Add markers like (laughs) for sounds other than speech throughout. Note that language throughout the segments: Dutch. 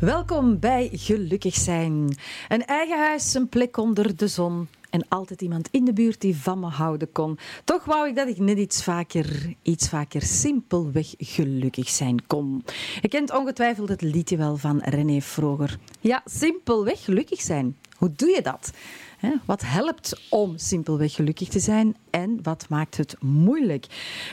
Welkom bij Gelukkig zijn. Een eigen huis, een plek onder de zon. En altijd iemand in de buurt die van me houden kon. Toch wou ik dat ik net iets vaker, iets vaker simpelweg gelukkig zijn kon. Je kent ongetwijfeld het liedje wel van René Vroger. Ja, simpelweg gelukkig zijn. Hoe doe je dat? Wat helpt om simpelweg gelukkig te zijn en wat maakt het moeilijk?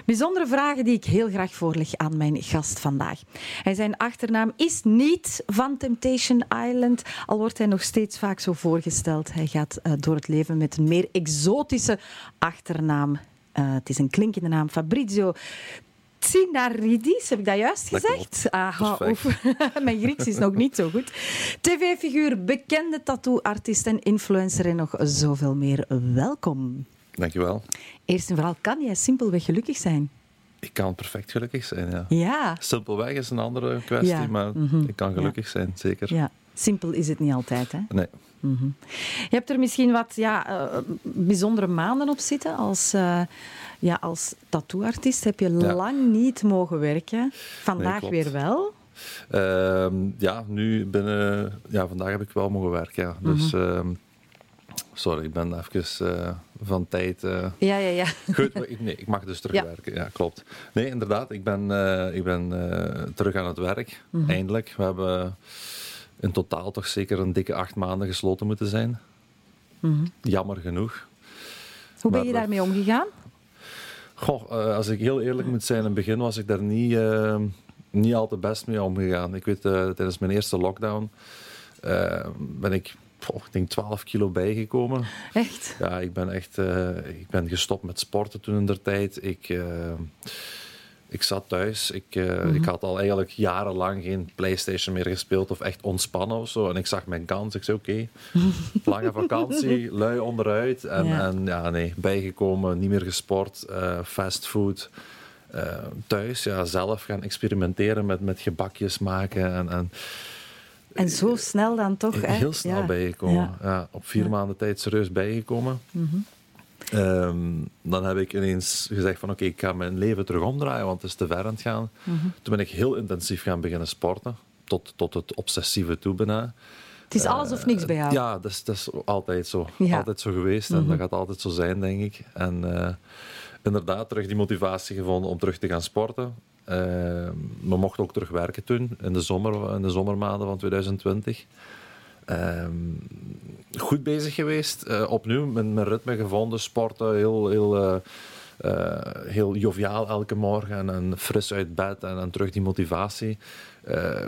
Bijzondere vragen die ik heel graag voorleg aan mijn gast vandaag. Zijn achternaam is niet van Temptation Island, al wordt hij nog steeds vaak zo voorgesteld. Hij gaat uh, door het leven met een meer exotische achternaam. Uh, het is een klinkende naam, Fabrizio Tsinaridis, heb ik dat juist gezegd? Aha, (laughs) Mijn Grieks is nog niet zo goed. TV-figuur, bekende tattoo-artiest en influencer en nog zoveel meer. Welkom. Dankjewel. Eerst en vooral, kan jij simpelweg gelukkig zijn? Ik kan perfect gelukkig zijn, ja. ja. Simpelweg is een andere kwestie, maar mhm. ik kan gelukkig zijn, zeker. Ja. Simpel is het niet altijd, hè? Nee. Mhm. Je hebt er misschien wat ja, uh, bijzondere maanden op zitten als... Uh, ja, als tattooartiest heb je lang niet mogen werken. Vandaag weer wel. Uh, ja, nu binnen... Ja, vandaag heb ik wel mogen werken, ja. Dus... Uh, sorry, ik ben even uh, van tijd. Ja, ja, ja. Goed, ik, nee, ik mag dus (laughs) terugwerken. Ja. ja, klopt. Nee, inderdaad, ik ben, ik ben terug aan het werk. Mm -hmm. Eindelijk. We hebben in totaal toch zeker een dikke acht maanden gesloten moeten zijn. Mm -hmm. Jammer genoeg. Hoe ben je maar, daarmee omgegaan? Goh, uh, als ik heel eerlijk moet zijn, in het begin was ik daar niet, uh, niet al te best mee omgegaan. Ik weet, uh, tijdens mijn eerste lockdown ben ik, oh, ik denk 12 kilo bijgekomen. Echt? Ja, ik ben echt ik ben gestopt met sporten toen in der tijd. Ik ik zat thuis. Ik, uh, ik had al eigenlijk jarenlang geen PlayStation meer gespeeld of echt ontspannen of zo. En ik zag mijn kans. Ik zei: Oké, okay, (laughs) lange vakantie, lui onderuit. En ja. en ja, nee, bijgekomen, niet meer gesport, uh, fastfood. Uh, thuis, ja, zelf gaan experimenteren met, met gebakjes maken. En, en, en zo snel dan toch? Heel snel ja. bijgekomen. Ja. op vier maanden tijd serieus bijgekomen. Mm -hmm. Um, dan heb ik ineens gezegd van oké, okay, ik ga mijn leven terug omdraaien, want het is te ver aan het gaan. Mm -hmm. Toen ben ik heel intensief gaan beginnen sporten, tot, tot het obsessieve toe bijna. Het is alles of niks bij jou? Ja, dat is, dat is altijd zo. Ja. Altijd zo geweest en mm -hmm. dat gaat altijd zo zijn, denk ik. En uh, inderdaad, terug die motivatie gevonden om terug te gaan sporten. Uh, we mochten ook terug werken toen, in de, zomer, in de zomermaanden van 2020. Um, goed bezig geweest. Uh, opnieuw mijn, mijn ritme gevonden. Sporten heel, heel, uh, uh, heel joviaal elke morgen. En, fris uit bed. En, en terug die motivatie.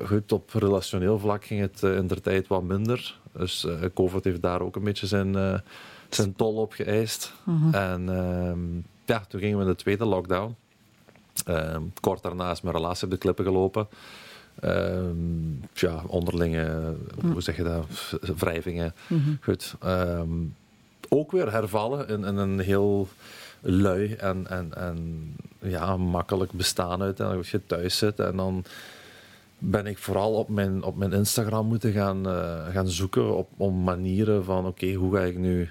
goed, op relationeel vlak ging het in der tijd wat minder. Dus COVID heeft daar ook een beetje zijn, zijn tol op geëist. -hmm. En um, ja, toen gingen we in de tweede lockdown. Um, kort daarna is mijn relatie op de klippen gelopen. Um, ja, onderlinge, mm. hoe zeg je dat, wrijvingen. Mm -hmm. Goed. Um, ook weer hervallen in, in, een heel lui en, en, en ja, makkelijk bestaan uiteindelijk. Als je thuis zit en dan ben ik vooral op mijn, op mijn Instagram moeten gaan, uh, gaan zoeken op, om manieren van oké, okay, hoe ga ik nu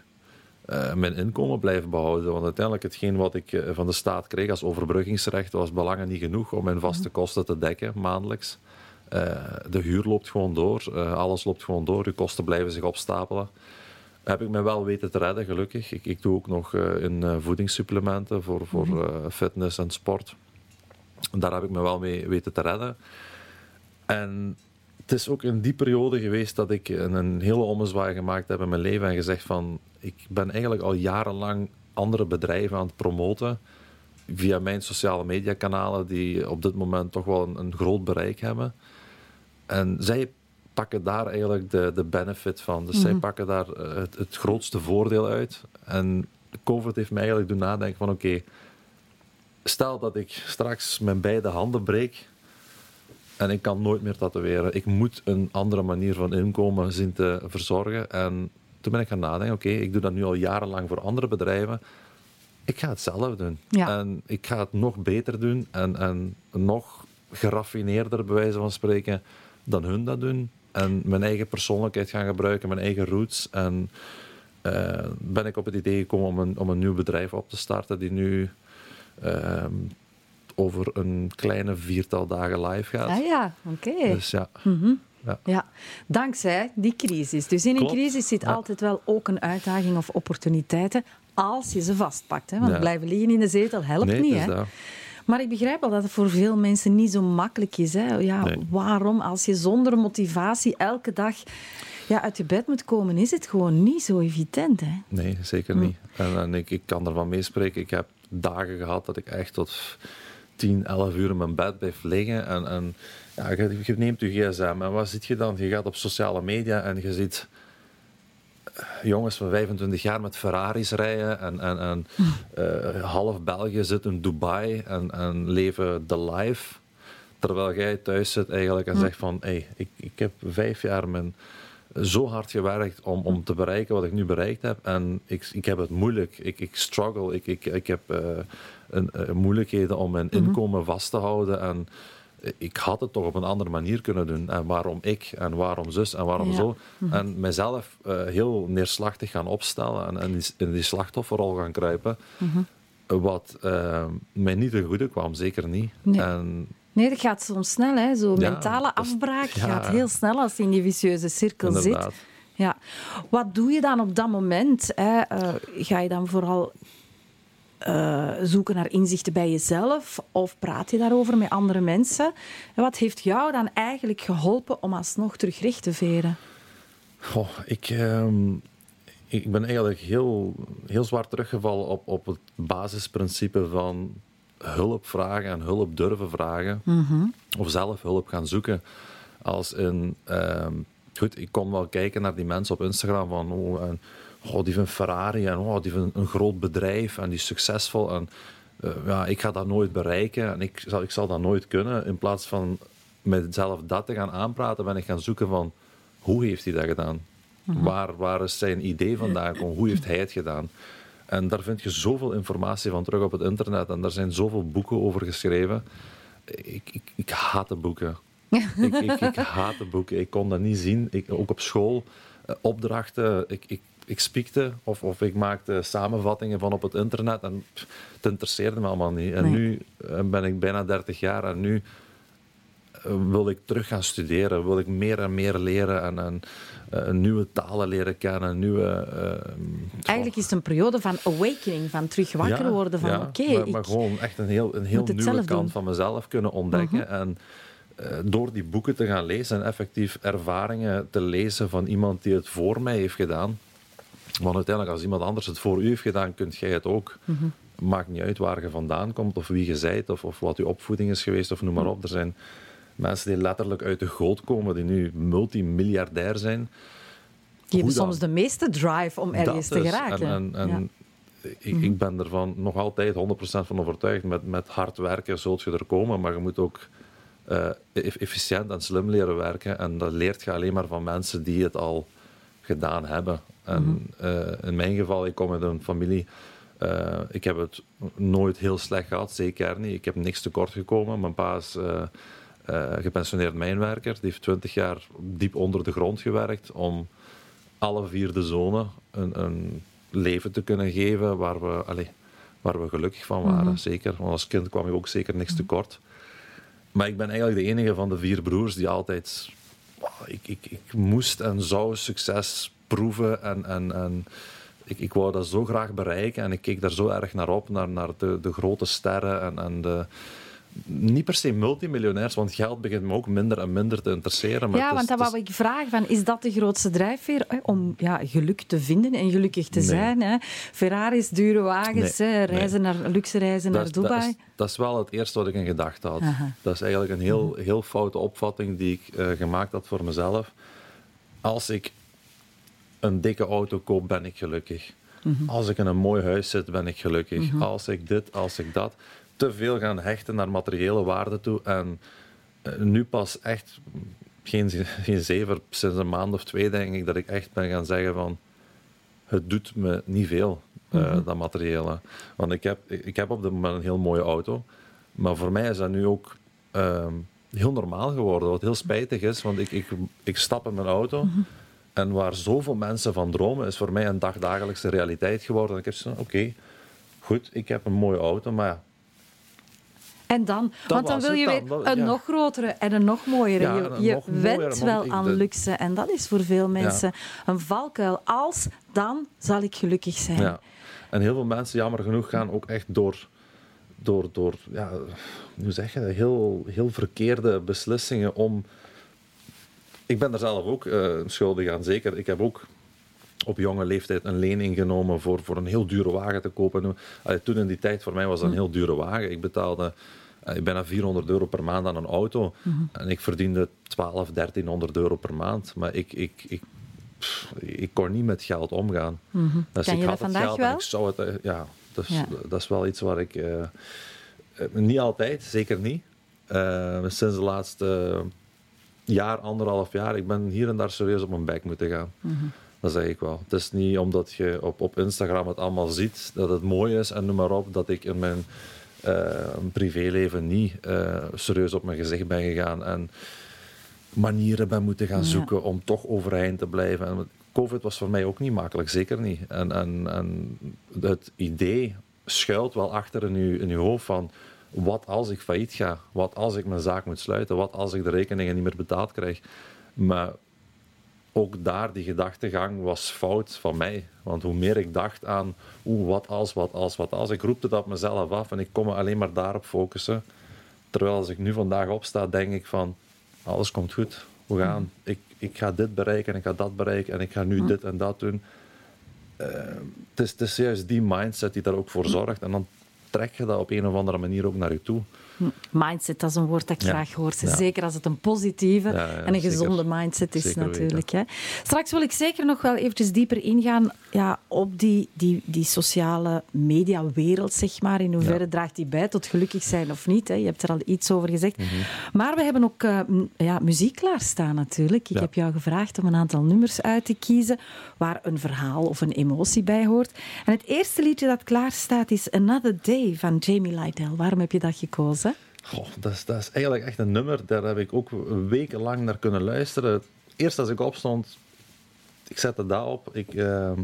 uh, mijn inkomen blijven behouden. Want uiteindelijk hetgeen wat ik uh, van de staat kreeg als overbruggingsrecht was belangen niet genoeg om mijn vaste kosten te dekken maandelijks. Uh, de huur loopt gewoon door, uh, alles loopt gewoon door, je kosten blijven zich opstapelen. Heb ik me wel weten te redden, gelukkig. Ik, ik doe ook nog uh, in voedingssupplementen voor, voor -hmm. fitness en sport. Daar heb ik me wel mee weten te redden. En het is ook in die periode geweest dat ik een, een hele ommezwaai gemaakt heb in mijn leven en gezegd van, ik ben eigenlijk al jarenlang andere bedrijven aan het promoten via mijn sociale mediakanalen die op dit moment toch wel een, een groot bereik hebben. En zij pakken daar eigenlijk de, de benefit van. Dus mm -hmm. zij pakken daar het, het, grootste voordeel uit. En COVID heeft mij eigenlijk doen nadenken van oké, okay, stel dat ik straks mijn beide handen breek en ik kan nooit meer tatoeëren. Ik moet een andere manier van inkomen zien te verzorgen. En toen ben ik gaan nadenken, oké, okay, ik doe dat nu al jarenlang voor andere bedrijven. Ik ga het zelf doen. Ja. En ik ga het nog beter doen en, en nog geraffineerder, bij wijze van spreken, dan hun dat doen. En mijn eigen persoonlijkheid gaan gebruiken, mijn eigen roots. En uh, ben ik op het idee gekomen om een, om een nieuw bedrijf op te starten die nu uh, over een kleine viertal dagen live gaat. Ah ja, oké. Okay. Dus ja. Mm -hmm. Ja. ja. dankzij die crisis. Dus in een crisis zit altijd wel ook een uitdaging of opportuniteiten als je ze vastpakt. Hè? Want blijven liggen in de zetel helpt niet. Hè? Maar ik begrijp wel dat het voor veel mensen niet zo makkelijk is. Hè? Ja, Waarom, als je zonder motivatie elke dag ja, uit je bed moet komen, is het gewoon niet zo evident. Hè? Nee, zeker hm. niet. En, ik, ik kan ervan meespreken. Ik heb dagen gehad dat ik echt tot 10, 11 uur in mijn bed blijf liggen. En, en ja, je, neemt je gsm en wat ziet je dan? Je gaat op sociale media en je ziet jongens van 25 jaar met Ferraris rijden en, en, en uh, half België zit in Dubai en, en leven de life. Terwijl jij thuis zit eigenlijk en zegt van, hey, ik, ik heb vijf jaar mijn, zo hard gewerkt om, om te bereiken wat ik nu bereikt heb. En ik, ik heb het moeilijk. Ik, ik struggle. Ik, ik, ik heb uh, een, uh, moeilijkheden om mijn mhm. inkomen vast te houden. En ik had het toch op een andere manier kunnen doen. En waarom ik en waarom zus en waarom zo. Mhm. En mezelf uh, heel neerslachtig gaan opstellen en, en in die slachtofferrol gaan kruipen. Mhm. Wat uh, mij niet ten goede kwam, zeker niet. Nee. En, nee, dat gaat soms snel. Hè. Zo mentale afbraak gaat heel snel als je in die vicieuze cirkel Inderdaad. zit. Ja. Wat doe je dan op dat moment? Hè? Uh, ga je dan vooral uh, zoeken naar inzichten bij jezelf of praat je daarover met andere mensen? En wat heeft jou dan eigenlijk geholpen om alsnog terug recht te veren? Goh, ik, uh, ik ben eigenlijk heel, heel zwaar teruggevallen op, op het basisprincipe van hulp vragen en hulp durven vragen. Mm Of zelf hulp gaan zoeken. Als in, uh, goed, ik kon wel kijken naar die mensen op Instagram van... Oh, oh, die vindt Ferrari en oh, die vindt een groot bedrijf en die is succesvol. En uh, ja, ik ga dat nooit bereiken en ik zal, ik zal dat nooit kunnen. In plaats van mezelf dat te gaan aanpraten, ben ik gaan zoeken van hoe heeft hij dat gedaan? Mhm. waar, waar is zijn idee vandaan gekomen? Hoe heeft hij het gedaan? En daar vind je zoveel informatie van terug op het internet en daar zijn zoveel boeken over geschreven. Ik, ik, ik haat de boeken. (laughs) ik, ik, ik haat de boeken. Ik kon dat niet zien. Ik, ook op school, eh, opdrachten. Ik, ik, ik spiekte of, of ik maakte samenvattingen van op het internet en het interesseerde me allemaal niet. En nu eh, ben ik bijna 30 jaar en nu eh, wil ik terug gaan studeren, wil ik meer en meer leren en, en uh, nieuwe talen leren kennen, nieuwe... Eigenlijk is het een periode van awakening, van terug wakker worden van oké... maar, maar gewoon echt een heel, een heel nieuwe kant van mezelf kunnen ontdekken mhm. en door die boeken te gaan lezen en effectief ervaringen te lezen van iemand die het voor mij heeft gedaan, want uiteindelijk, als iemand anders het voor u heeft gedaan, kunt jij het ook. Mm Maakt niet uit waar je vandaan komt, of wie je zijt, of, of wat je opvoeding is geweest, of noem maar op. Er zijn mensen die letterlijk uit de goot komen, die nu multimiljardair zijn. Die hebben soms de meeste drive om ergens te geraken. En, en, en ik, mhm. ik, ben ervan nog altijd 100% van overtuigd. Met, met hard werken zult je er komen, maar je moet ook uh, efficiënt en slim leren werken. En dat leert je alleen maar van mensen die het al gedaan hebben. En mhm. eh, in mijn geval, ik kom uit een familie. Uh, ik heb het nooit heel slecht gehad, zeker niet. Ik heb niks tekort gekomen. Mijn pa is uh, gepensioneerd mijnwerker. Die heeft twintig jaar diep onder de grond gewerkt om alle vier de zonen een, een leven te kunnen geven waar we, allez, waar we gelukkig van waren. Mhm. Zeker, want als kind kwam je ook zeker niks mhm. tekort. Maar ik ben eigenlijk de enige van de vier broers die altijd... ik, ik, ik moest en zou succes proeven en, en, en ik, ik wou dat zo graag bereiken en ik keek daar zo erg naar op, naar, naar de, de grote sterren en, en de, niet per se multimiljonairs, want geld begint me ook minder en minder te interesseren. Maar ja, want dan wou ik vragen, van, is dat de grootste drijfveer hè, om ja, geluk te vinden en gelukkig te zijn? Hè? Ferraris, dure wagens, hè, reizen naar, luxe reizen naar Dubai. Dat is, dat is, wel het eerste wat ik in gedachten had. Dat is eigenlijk een heel, heel foute opvatting die ik uh, gemaakt had voor mezelf. Als ik een dikke auto koop, ben ik gelukkig. Mhm. Als ik in een mooi huis zit, ben ik gelukkig. Mhm. Als ik dit, als ik dat. Te veel gaan hechten naar materiële waarden toe. En eh, nu pas echt, geen, geen zeven, sinds een maand of twee denk ik, dat ik echt ben gaan zeggen van... Het doet me niet veel, uh, dat materiële. Want ik heb, ik heb op dit moment een heel mooie auto. Maar voor mij is dat nu ook... Ehm, heel normaal geworden, wat heel spijtig is, want ik, ik, ik stap in mijn auto en waar zoveel mensen van dromen, is voor mij een dagdagelijkse realiteit geworden. En ik heb zo oké, goed, ik heb een mooie auto, maar En dan? Want dan wil je weer een nog grotere en een nog mooiere. je je went wel aan luxe. En dat is voor veel mensen een valkuil. Als, dan zal ik gelukkig zijn. Ja. En heel veel mensen, jammer genoeg, gaan ook echt door, door, door ja, hoe zeg je dat, heel, heel verkeerde beslissingen om... Ik ben daar zelf ook uh, schuldig aan, zeker. Ik heb ook op jonge leeftijd een lening genomen voor, voor een heel dure wagen te kopen. toen in die tijd voor mij was dat een hm. heel dure wagen. Ik betaalde uh, bijna 400 euro per maand aan een auto. Hm. En ik verdiende 12, 1300 euro per maand. Maar ik, ik, ik, ik kon niet met geld omgaan. Mm Dus kan ik je had dat vandaag wel? Ik zou het, eh, ja, dus, dat is wel iets waar ik... Uh, niet altijd, zeker niet. sinds de laatste jaar, anderhalf jaar, ik ben hier en daar serieus op mijn bek moeten gaan. Mm dat zeg ik wel. Het is niet omdat je op, op Instagram het allemaal ziet dat het mooi is en noem maar op, dat ik in mijn uh, privéleven niet uh, serieus op mijn gezicht ben gegaan en manieren ben moeten gaan zoeken om toch overeind te blijven. En COVID was voor mij ook niet makkelijk, zeker niet. En, en, en het idee schuilt wel achter in je, in uw hoofd van wat als ik failliet ga? Wat als ik mijn zaak moet sluiten? Wat als ik de rekeningen niet meer betaald krijg? Maar ook daar, die gedachtegang was fout van mij. Want hoe meer ik dacht aan, oeh, wat als, wat als, wat als, ik roepte dat mezelf af en ik kon me alleen maar daarop focussen. Terwijl als ik nu vandaag opsta, denk ik van, alles komt goed. We gaan, mm. ik, ik ga dit bereiken en ik ga dat bereiken en ik ga nu mm. dit en dat doen. Uh, het, is, het is juist die mindset die daar ook voor mm. zorgt. En dan trek je dat op een of andere manier ook naar je toe. Mindset, dat is een woord dat ik graag hoor. Zeker als het een positieve en een gezonde mindset is natuurlijk. Hè. Straks wil ik zeker nog wel eventjes dieper ingaan ja, op die, die, die sociale mediawereld, zeg maar. In hoeverre draagt die bij tot gelukkig zijn of niet? Hè. Je hebt er al iets over gezegd. Mhm. Maar we hebben ook uh, ja, muziek klaarstaan natuurlijk. Ik heb jou gevraagd om een aantal nummers uit te kiezen waar een verhaal of een emotie bij hoort. En het eerste liedje dat klaar staat is Another Day van Jamie Lydell. Waarom heb je dat gekozen? Goh, dat, is, dat is eigenlijk echt een nummer, daar heb ik ook wekenlang naar kunnen luisteren. Eerst als ik opstond, ik zette dat op. Ik, ehm,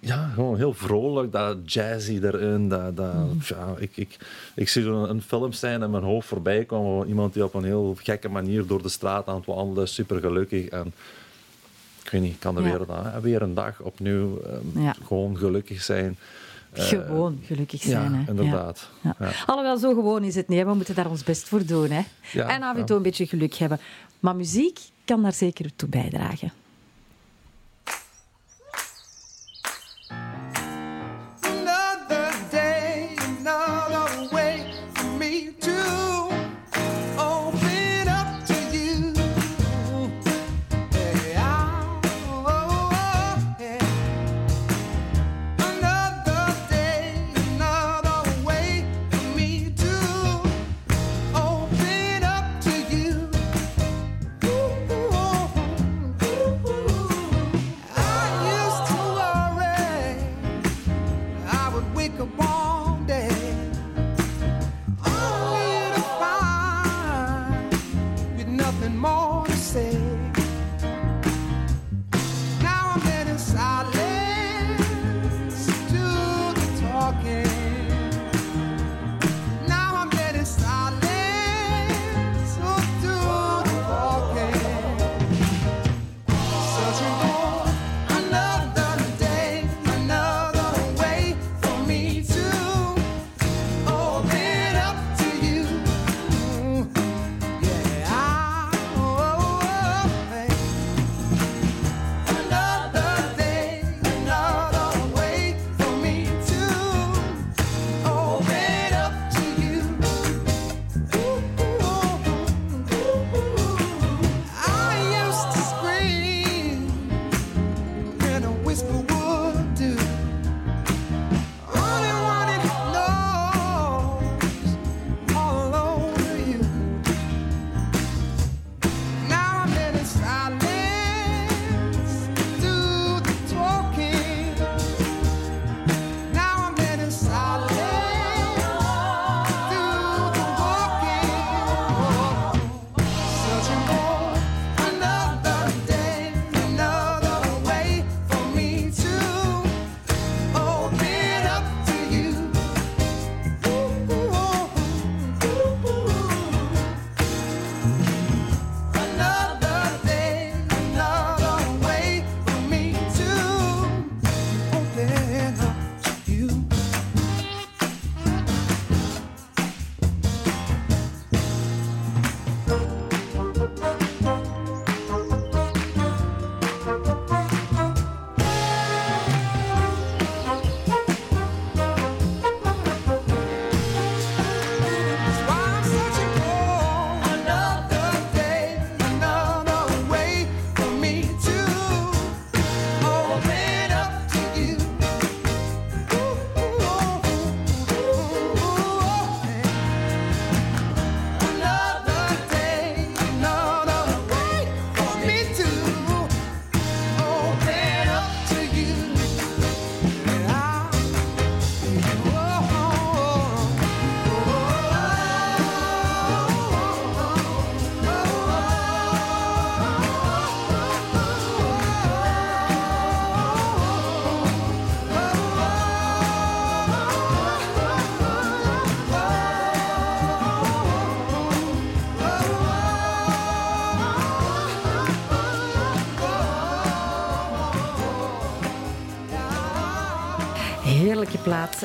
ja, gewoon heel vrolijk, dat jazzy erin. Dat, dat, mm. ja, ik, ik, ik zie zo'n een filmscène in mijn hoofd voorbij komen. Iemand die op een heel gekke manier door de straat aan het wandelen, super gelukkig. En ik weet niet, kan er weer, weer een dag opnieuw um, gewoon gelukkig zijn. Eh, gewoon gelukkig zijn. Ja, inderdaad. Ja. Alhoewel, zo gewoon is het niet. We moeten daar ons best voor doen. Hè. en af en toe een beetje geluk hebben. Maar muziek kan daar zeker toe bijdragen.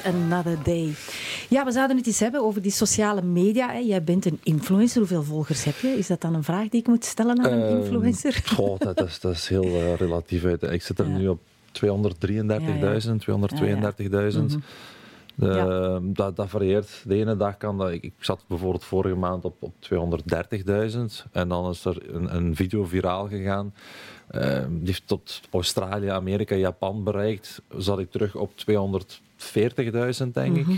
Another Day. Ja, we zouden het eens hebben over die sociale media. Hè. Jij bent een influencer. Hoeveel volgers heb je? Is dat dan een vraag die ik moet stellen aan een uh, influencer? Goh, dat, is, dat is heel uh, relatief. Ik zit er nu op 233.000, ja, 232.000. Ja. dat, dat, varieert. De ene dag kan dat. Ik, ik zat bijvoorbeeld vorige maand op, op 230.000 en dan is er een, een video viraal gegaan. Uh, die heeft tot Australië, Amerika, Japan bereikt. Zat ik terug op 240.000, denk ik. Mhm.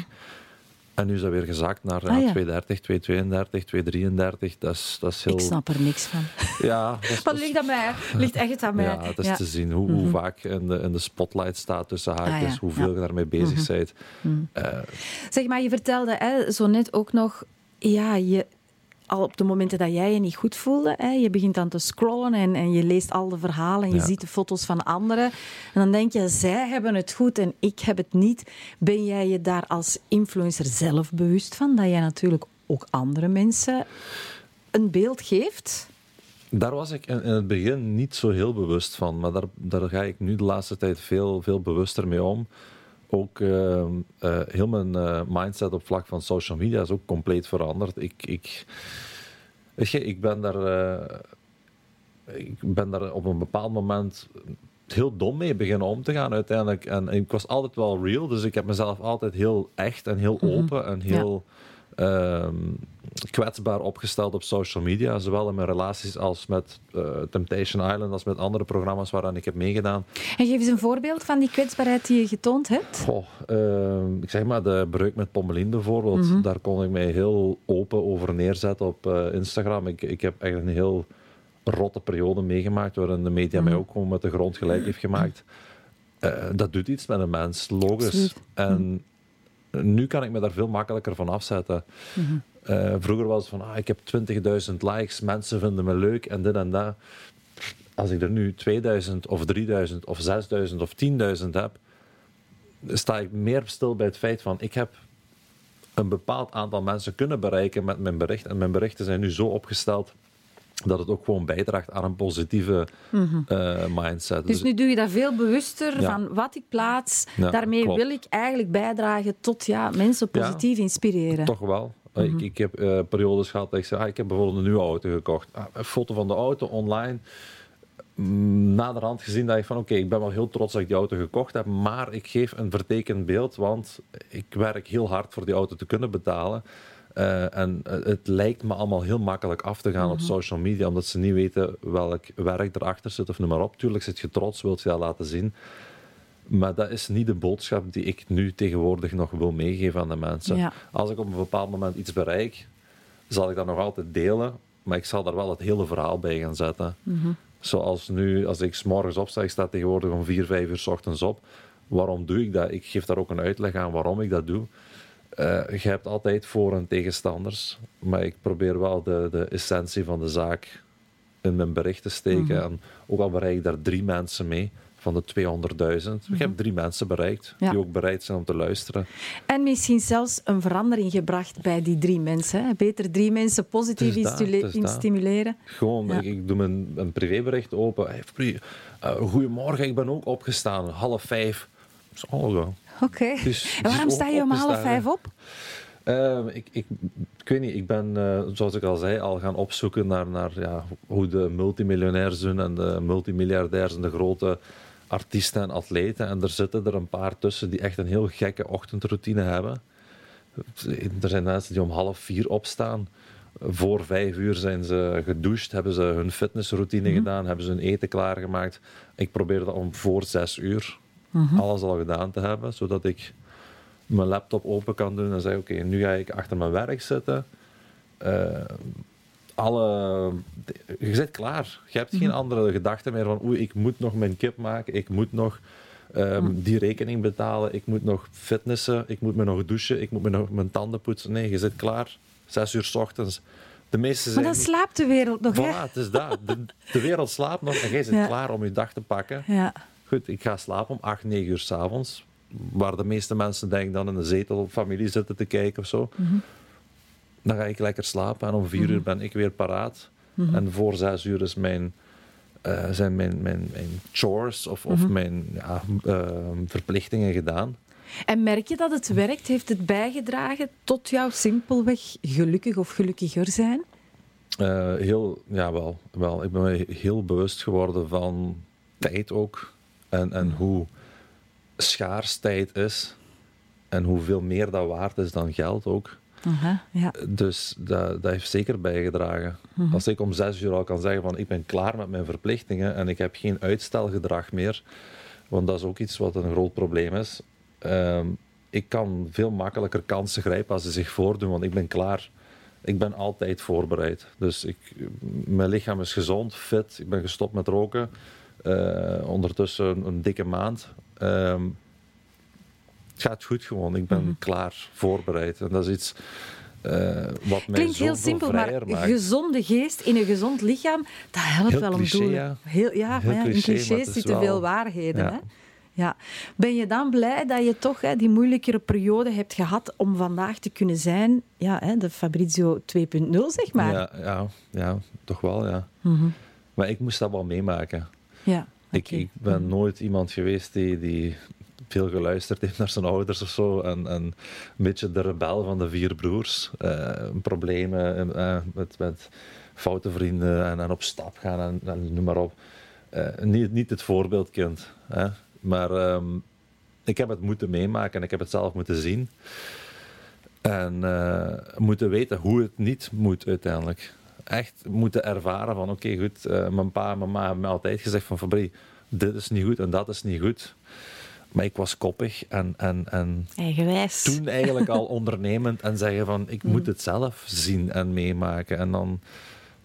En nu is dat weer gezakt naar ah, ja. 230, 232, 233. Dat is, dat is heel... Ik snap er niks van. (laughs) Ja, dat, dat ligt aan mij. ligt echt aan mij. Ja, het is te zien hoe, hoe mhm. vaak in de, in de spotlight staat tussen haakjes, ah, hoeveel je daarmee bezig mhm. bent. Uh, zeg maar, je vertelde hè, zo net ook nog, ja, je, al op de momenten dat jij je niet goed voelde, hè, je begint dan te scrollen en, en je leest al de verhalen en je ziet de foto's van anderen. En dan denk je, zij hebben het goed en ik heb het niet. Ben jij je daar als influencer zelf bewust van? Dat jij natuurlijk ook andere mensen een beeld geeft? Daar was ik in het begin niet zo heel bewust van, maar daar, daar ga ik nu de laatste tijd veel, veel bewuster mee om ook uh, uh, heel mijn uh, mindset op vlak van social media is ook compleet veranderd. Ik, ik, weet je, ik ben daar, ik ben daar op een bepaald moment heel dom mee beginnen om te gaan uiteindelijk. En, ik was altijd wel real, dus ik heb mezelf altijd heel echt en heel mhm. open en heel... Ehm, kwetsbaar opgesteld op social media, zowel in mijn relaties als met uh, Temptation Island, als met andere programma's waaraan ik heb meegedaan. En geef eens een voorbeeld van die kwetsbaarheid die je getoond hebt. Goh, uh, ik zeg maar de breuk met Pommelien bijvoorbeeld, mm daar kon ik mij heel open over neerzetten op uh, Instagram. Ik, ik heb echt een heel rotte periode meegemaakt, waarin de media mij mhm. ook gewoon met de grond gelijk heeft gemaakt. Eh, dat doet iets met een mens, logisch. En nu kan ik me daar veel makkelijker van afzetten. Mm uh, vroeger was het van, ah, ik heb 20.000 likes, mensen vinden me leuk en dit en dat. Als ik er nu 2000 of 3000 of 6000 of 10.000 heb, sta ik meer stil bij het feit van, ik heb een bepaald aantal mensen kunnen bereiken met mijn bericht. En mijn berichten zijn nu zo opgesteld dat het ook gewoon bijdraagt aan een positieve mm mindset. Dus, dus, nu doe je daar veel bewuster van wat ik plaats. Daarmee wil ik eigenlijk bijdragen tot ja, mensen positief inspireren. Toch wel. Ik, mhm. ik, heb uh, periodes gehad dat ik zei, ah, ik heb bijvoorbeeld een nieuwe auto gekocht. Ah, een foto van de auto online. Mm, naderhand gezien dat ik van oké, ik ben wel heel trots dat ik die auto gekocht heb, maar ik geef een vertekend beeld, want ik werk heel hard voor die auto te kunnen betalen. Uh, en het lijkt me allemaal heel makkelijk af te gaan op mhm. social media, omdat ze niet weten welk werk erachter zit of noem maar op. Tuurlijk zit je trots, wilt je dat laten zien. Maar dat is niet de boodschap die ik nu tegenwoordig nog wil meegeven aan de mensen. Als ik op een bepaald moment iets bereik, zal ik dat nog altijd delen, maar ik zal daar wel het hele verhaal bij gaan zetten. Mhm. Zoals nu, als ik s morgens opsta, ik sta tegenwoordig om 4, 5 uur s ochtends op. Waarom doe ik dat? Ik geef daar ook een uitleg aan waarom ik dat doe. Uh, je hebt altijd voor- en tegenstanders, maar ik probeer wel de, de essentie van de zaak in mijn bericht te steken. Mhm. En ook al bereik ik daar drie mensen mee, van de 200.000. We hebben drie mensen bereikt die ook bereid zijn om te luisteren. En misschien zelfs een verandering gebracht bij die drie mensen. Hè? Beter drie mensen positief in stimuleren. Gewoon, ik, doe mijn, een privébericht open. Hey, uh, goedemorgen, ik ben ook opgestaan, half vijf. Oké. Okay. en waarom sta je om half vijf op? Uh, ik, ik, ik, weet niet, ik ben, uh, zoals ik al zei, al gaan opzoeken naar, naar ja, hoe de multimiljonairs doen en de multimiljardairs en de grote artiesten en atleten. En er zitten er een paar tussen die echt een heel gekke ochtendroutine hebben. Er zijn mensen die om half vier opstaan. Voor vijf uur zijn ze gedoucht, hebben ze hun fitnessroutine mhm. gedaan, hebben ze hun eten klaargemaakt. Ik probeer dat om voor zes uur mhm. alles al gedaan te hebben, zodat ik mijn laptop open kan doen en zeg: Oké, nu ga ik achter mijn werk zitten. Uh, alle, je zit klaar. Je hebt geen mhm. andere gedachten meer van oei, ik moet nog mijn kip maken, ik moet nog ehm, mhm. die rekening betalen, ik moet nog fitnessen, ik moet me nog douchen, ik moet me nog mijn tanden poetsen. Nee, je zit klaar. Zes uur s ochtends. De meeste zijn... Maar dan slaapt de wereld nog, voilà, het is dat. De, wereld slaapt nog en jij zit klaar om je dag te pakken. Ja. Goed, ik ga slapen om acht, negen uur s'avonds. Waar de meeste mensen denk dan in de zetel familie zitten te kijken of zo. Mhm. Dan ga ik lekker slapen en om vier uur mhm. ben ik weer paraat. Mhm. En voor zes uur is mijn, uh, zijn mijn, mijn, mijn chores of, of mijn ja, uh, verplichtingen gedaan. En merk je dat het werkt? Heeft het bijgedragen tot jouw simpelweg gelukkig of gelukkiger zijn? Uh, heel, ja, wel, wel. Ik ben me heel bewust geworden van tijd ook. En, en hoe schaars tijd is. En hoeveel meer dat waard is dan geld ook. ja. Dus dat, dat, heeft zeker bijgedragen. Mhm. Als ik om zes uur al kan zeggen van ik ben klaar met mijn verplichtingen en ik heb geen uitstelgedrag meer, want dat is ook iets wat een groot probleem is. Ehm, ik kan veel makkelijker kansen grijpen als ze zich voordoen, want ik ben klaar. Ik ben altijd voorbereid. Dus ik, mijn lichaam is gezond, fit. Ik ben gestopt met roken. Uh, ondertussen een, dikke maand. Ehm, het gaat goed gewoon. Ik ben mhm. klaar, voorbereid. En dat is iets uh, wat mij Klinkt heel simpel, maar een gezonde geest in een gezond lichaam, dat helpt wel om cliché, doelen. Ja. Heel, ja, maar ja, in clichés zitten veel waarheden. Hè? Ja. Ben je dan blij dat je toch hè, die moeilijkere periode hebt gehad om vandaag te kunnen zijn, ja, hè, de Fabrizio 2.0, zeg maar? Ja, ja, ja, toch wel, ja. Mhm. Maar ik moest dat wel meemaken. Ja, ik, ik ben nooit iemand geweest die, die veel geluisterd heeft naar zijn ouders of zo. En, en een beetje de rebel van de vier broers. Uh, problemen uh, met, met foute vrienden en, en op stap gaan en, en noem maar op. Uh, niet, niet het voorbeeldkind. Hè? Maar um, ik heb het moeten meemaken en ik heb het zelf moeten zien. En moeten weten hoe het niet moet uiteindelijk. Echt moeten ervaren van oké goed, uh, mijn pa en mijn ma hebben me altijd gezegd van Fabrie, dit is niet goed en dat is niet goed. Maar ik was koppig en, en, en Eigenwijs. toen eigenlijk al (laughs) ondernemend en zeggen van ik moet mm. het zelf zien en meemaken. En dan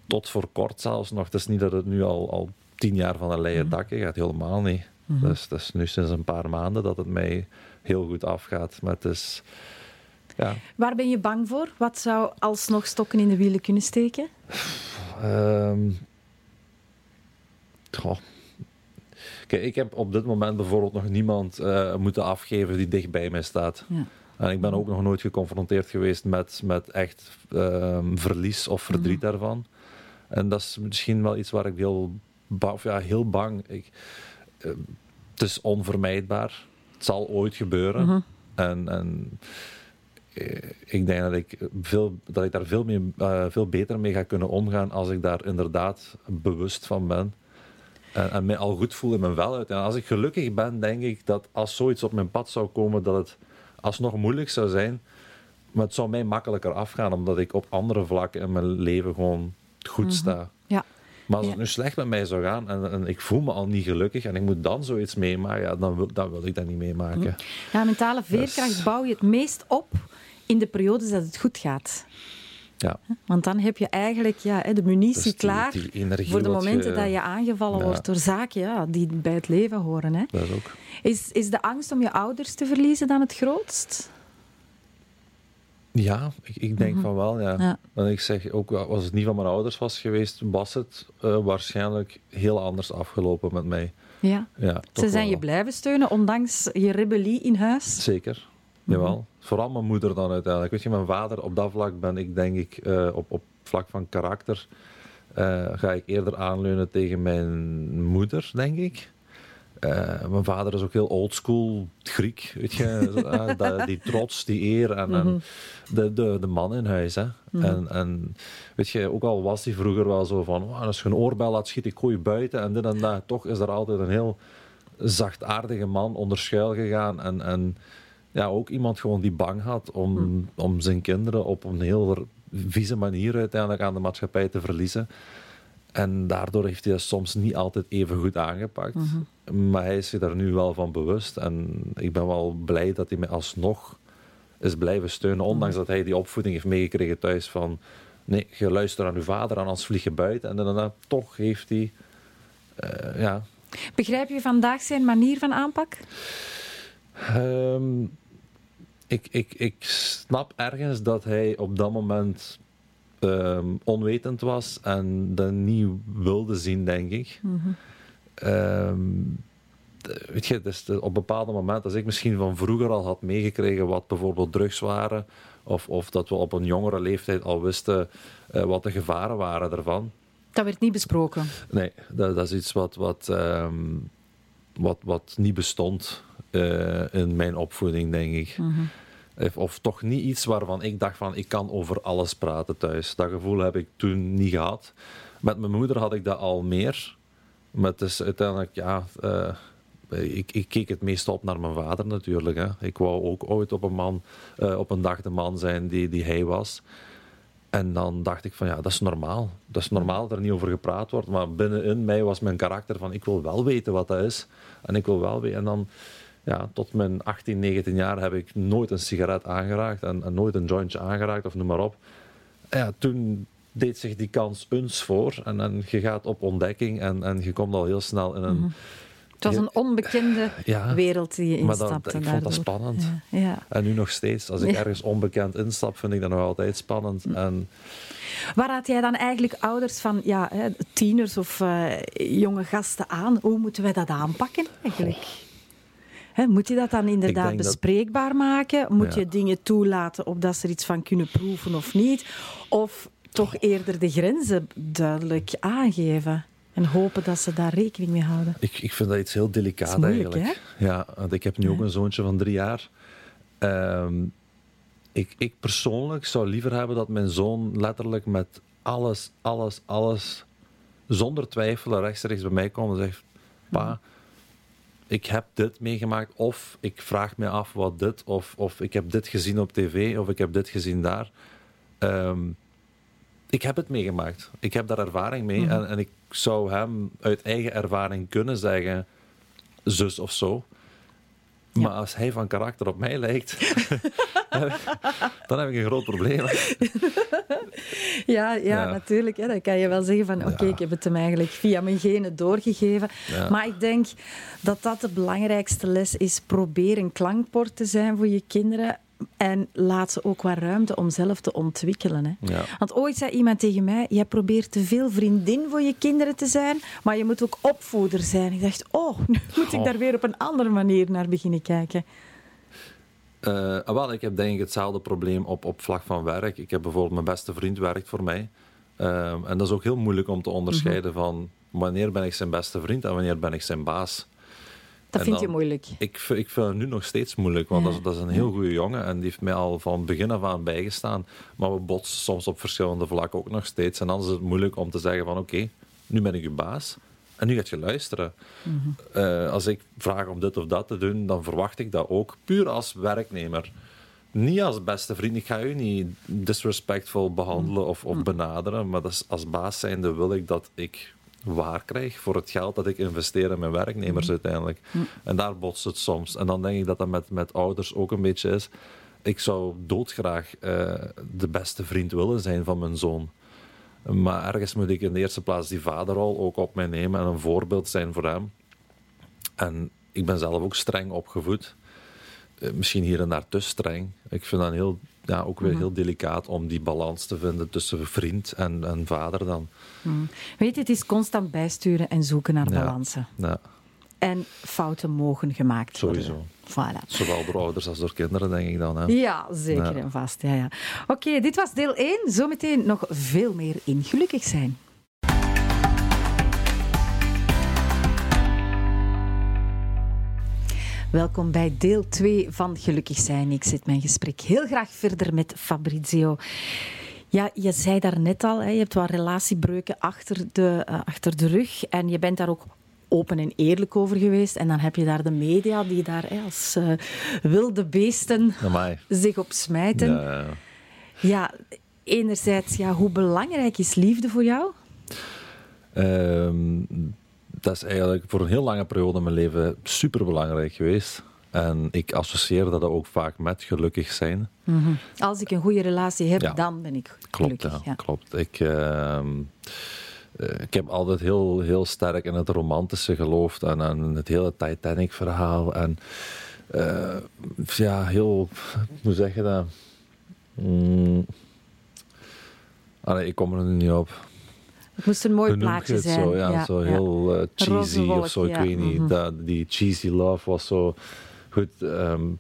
tot voor kort zelfs nog. Het is niet dat het nu al, al tien jaar van een leien mm. dakje gaat, helemaal niet. Mm dus het is nu sinds een paar maanden dat het mij heel goed afgaat. Maar het is, ja. Waar ben je bang voor? Wat zou alsnog stokken in de wielen kunnen steken? Um, Kijk, ik heb op dit moment bijvoorbeeld nog niemand uh, moeten afgeven die dicht bij mij staat. Ja. En ik ben ook nog nooit geconfronteerd geweest met, met echt um, verlies of verdriet mhm. daarvan. En dat is misschien wel iets waar ik heel, of ja, heel bang... Ik, uh, het is onvermijdbaar. Het zal ooit gebeuren. Mhm. En... en eh, ik denk dat ik, veel, dat ik daar veel, meer, uh, veel beter mee ga kunnen omgaan als ik daar inderdaad bewust van ben. En, en mij al goed voel in mijn vel uit. En als ik gelukkig ben, denk ik dat als zoiets op mijn pad zou komen, dat het alsnog moeilijk zou zijn. Maar het zou mij makkelijker afgaan, omdat ik op andere vlakken in mijn leven gewoon goed mhm. sta. Ja. Maar als het nu slecht met mij zou gaan en, en, ik voel me al niet gelukkig en ik moet dan zoiets meemaken, ja, dan, wil, dan wil ik dat niet meemaken. Mhm. Ja, mentale veerkracht dus- bouw je het meest op in de periodes dat het goed gaat. Ja. Want dan heb je eigenlijk ja, de munitie dus klaar voor de momenten dat je aangevallen wordt door zaken ja, die bij het leven horen. Hè. Dat ook. Is, is de angst om je ouders te verliezen dan het grootst? Ja, ik, ik denk mhm. van wel, ja. En ik zeg ook, als het niet van mijn ouders was geweest, was het uh, waarschijnlijk heel anders afgelopen met mij. Ja. ja Ze zijn je blijven steunen, ondanks je rebellie in huis? Zeker, jawel. Mhm. Vooral mijn moeder dan uiteindelijk. Weet je, mijn vader, op dat vlak ben ik denk ik, uh, op, op vlak van karakter, uh, ga ik eerder aanleunen tegen mijn moeder, denk ik. Uh, mijn vader is ook heel oldschool Griek, weet je. (laughs) die trots, die eer en, en, mhm. de, de, de man in huis. Hè. Mm en, en weet je, ook al was hij vroeger wel zo van, oh, als je een oorbel laat schieten, ik gooi je buiten en dit en dat. Toch is er altijd een heel zachtaardige man onder schuil gegaan en... en ja, ook iemand gewoon die bang had om, hmm. om zijn kinderen op een heel vieze manier uiteindelijk aan de maatschappij te verliezen. En daardoor heeft hij dat soms niet altijd even goed aangepakt. Mhm. Maar hij is zich daar nu wel van bewust. En ik ben wel blij dat hij mij alsnog is blijven steunen. Ondanks mhm. dat hij die opvoeding heeft meegekregen thuis van... Nee, je luistert aan je vader en als vliegen buiten. En dan toch heeft hij... Uh, ja. Begrijp je vandaag zijn manier van aanpak? Um, ik, ik, ik snap ergens dat hij op dat moment ehm, onwetend was en dat niet wilde zien, denk ik. Mhm. Ehm, weet je, dus op bepaalde momenten, als ik misschien van vroeger al had meegekregen wat bijvoorbeeld drugs waren, of, of dat we op een jongere leeftijd al wisten uh, wat de gevaren waren daarvan. Dat werd niet besproken? Nee, dat, dat is iets wat, wat, um, wat, wat niet bestond. uh, in mijn opvoeding, denk ik. Mhm. Of, toch niet iets waarvan ik dacht van ik kan over alles praten thuis. Dat gevoel heb ik toen niet gehad. Met mijn moeder had ik dat al meer. Maar het is uiteindelijk, ja... Uh, ik, ik, keek het meest op naar mijn vader natuurlijk. Hè. Ik wou ook ooit op een, man, uh, op een dag de man zijn die, die hij was. En dan dacht ik van ja, dat is normaal. Dat is normaal dat er niet over gepraat wordt. Maar binnenin mij was mijn karakter van ik wil wel weten wat dat is. En ik wil wel weten. En dan ja, tot mijn 18, 19 jaar heb ik nooit een sigaret aangeraakt. En, en nooit een jointje aangeraakt of noem maar op. Ja, toen deed zich die kans eens voor. En, en je gaat op ontdekking en, en je komt al heel snel in een... Mhm. Het was een onbekende wereld die je instapte. Maar ik vond dat spannend. Ja. ja. En nu nog steeds. Als ik ergens onbekend instap, vind ik dat nog altijd spannend. Mm. En... Waar raad jij dan eigenlijk ouders van ja, tieners of uh, jonge gasten aan? Hoe moeten wij dat aanpakken eigenlijk? Moet je dat dan inderdaad bespreekbaar maken? Moet je dingen toelaten opdat ze er iets van kunnen proeven of niet? Of toch eerder de grenzen duidelijk aangeven? En hopen dat ze daar rekening mee houden. Ik, ik vind dat iets heel delicaat moeilijk, eigenlijk. Hè? Ja, want ik heb nu ook een zoontje van drie jaar. Ehm, ik, ik persoonlijk zou liever hebben dat mijn zoon letterlijk met alles, alles, alles, zonder twijfelen rechtstreeks bij mij komt en zegt: Pa, ik heb dit meegemaakt, of ik vraag me af wat dit, of, of ik heb dit gezien op tv, of ik heb dit gezien daar. Um, ik heb het meegemaakt. Ik heb daar ervaring mee. Mhm. en, en, ik zou hem uit eigen ervaring kunnen zeggen, zus of zo. Maar als hij van karakter op mij lijkt, (laughs) dan heb ik een groot probleem. (laughs) ja, ja, natuurlijk. Hè. Dan kan je wel zeggen van oké, ik heb het hem eigenlijk via mijn genen doorgegeven. Maar ik denk dat dat de belangrijkste les is. Probeer een klankbord te zijn voor je kinderen. En laat ze ook wat ruimte om zelf te ontwikkelen. Hè. Ja. Want ooit zei iemand tegen mij: Je probeert te veel vriendin voor je kinderen te zijn, maar je moet ook opvoeder zijn. Ik dacht: Oh, (laughs) nu moet ik daar weer op een andere manier naar beginnen kijken. Uh, wel, ik heb denk ik hetzelfde probleem op, op vlak van werk. Ik heb bijvoorbeeld mijn beste vriend werkt voor mij. Uh, en dat is ook heel moeilijk om te onderscheiden mhm. van wanneer ben ik zijn beste vriend en wanneer ben ik zijn baas. Dat vind je moeilijk? Ik, ik vind het nu nog steeds moeilijk, want dat, is, dat, is, een heel goede jongen en die heeft mij al van begin af aan bijgestaan. Maar we botsen soms op verschillende vlakken ook nog steeds. En dan is het moeilijk om te zeggen van oké, nu ben ik je baas en nu gaat je luisteren. Mhm. Eh, als ik vraag om dit of dat te doen, dan verwacht ik dat ook puur als werknemer. Niet als beste vriend. Ik ga u niet disrespectful behandelen of, of mhm. benaderen, maar dat is, als baas zijnde wil ik dat ik waar krijg voor het geld dat ik investeer in mijn werknemers mm. uiteindelijk. Mm. En daar botst het soms. En dan denk ik dat dat met, met ouders ook een beetje is. Ik zou doodgraag uh, de beste vriend willen zijn van mijn zoon. Maar ergens moet ik in de eerste plaats die vaderrol ook op mij nemen en een voorbeeld zijn voor hem. En ik ben zelf ook streng opgevoed. Eh, misschien hier en daar te streng. Ik vind dat heel ja, ook weer mhm. heel delicaat om die balans te vinden tussen vriend en, en vader dan. Mhm. Weet je, het is constant bijsturen en zoeken naar balansen. Ja. En fouten mogen gemaakt worden. Sowieso. Voilà. Zowel door ouders als door kinderen, denk ik dan. Hè? Ja, zeker en vast. Ja, ja. Oké, dit was deel 1. Zometeen nog veel meer in Gelukkig zijn. Welkom bij deel 2 van Gelukkig zijn. Ik zit mijn gesprek heel graag verder met Fabrizio. Ja, je zei daar net al, hè, je hebt wat relatiebreuken achter de, uh, achter de rug. En je bent daar ook open en eerlijk over geweest. En dan heb je daar de media die daar hè, als uh, wilde beesten Amai. zich op smijten. Ja, ja. ja, enerzijds, ja, hoe belangrijk is liefde voor jou? Um, dat is eigenlijk voor een heel lange periode in mijn leven super belangrijk geweest. En ik associeer dat ook vaak met gelukkig zijn. Mhm. Als ik een goede relatie heb, dan ben ik klopt, gelukkig. Ja, Klopt, ik, uh, ik heb altijd heel, heel sterk in het romantische geloofd en aan het hele Titanic-verhaal. En uh, ja, heel, hoe zeg je dat? Mm. ik kom er nu niet op. Het moest een mooi plaatje zijn. Zo, ja, zo heel uh, cheesy of zo. Ik weet niet. Mhm. dat, die cheesy love was zo goed. Um,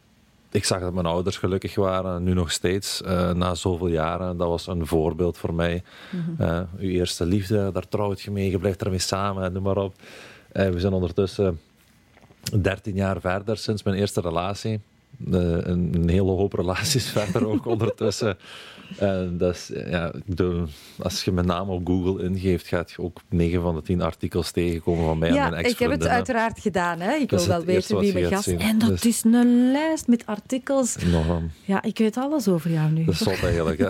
ik zag dat mijn ouders gelukkig waren, nu nog steeds, uh, na zoveel jaren. Dat was een voorbeeld voor mij. Mm -hmm. uw eerste liefde, daar trouwt je mee, je blijft ermee samen, noem maar op. Uh, we zijn ondertussen 13 jaar verder sinds mijn eerste relatie. Een, een, hele hoop relaties (laughs) verder ook ondertussen. En dat is, ja, de, als je mijn naam op Google ingeeft, gaat je ook 9 van de 10 artikels tegenkomen van mij ja, en mijn ex ik heb het uiteraard gedaan. Hè. Ik wil wel weten wie mijn gast is. En dat dus... is een lijst met artikels. Ja, ik weet alles over jou nu. Dat is zot eigenlijk, hè.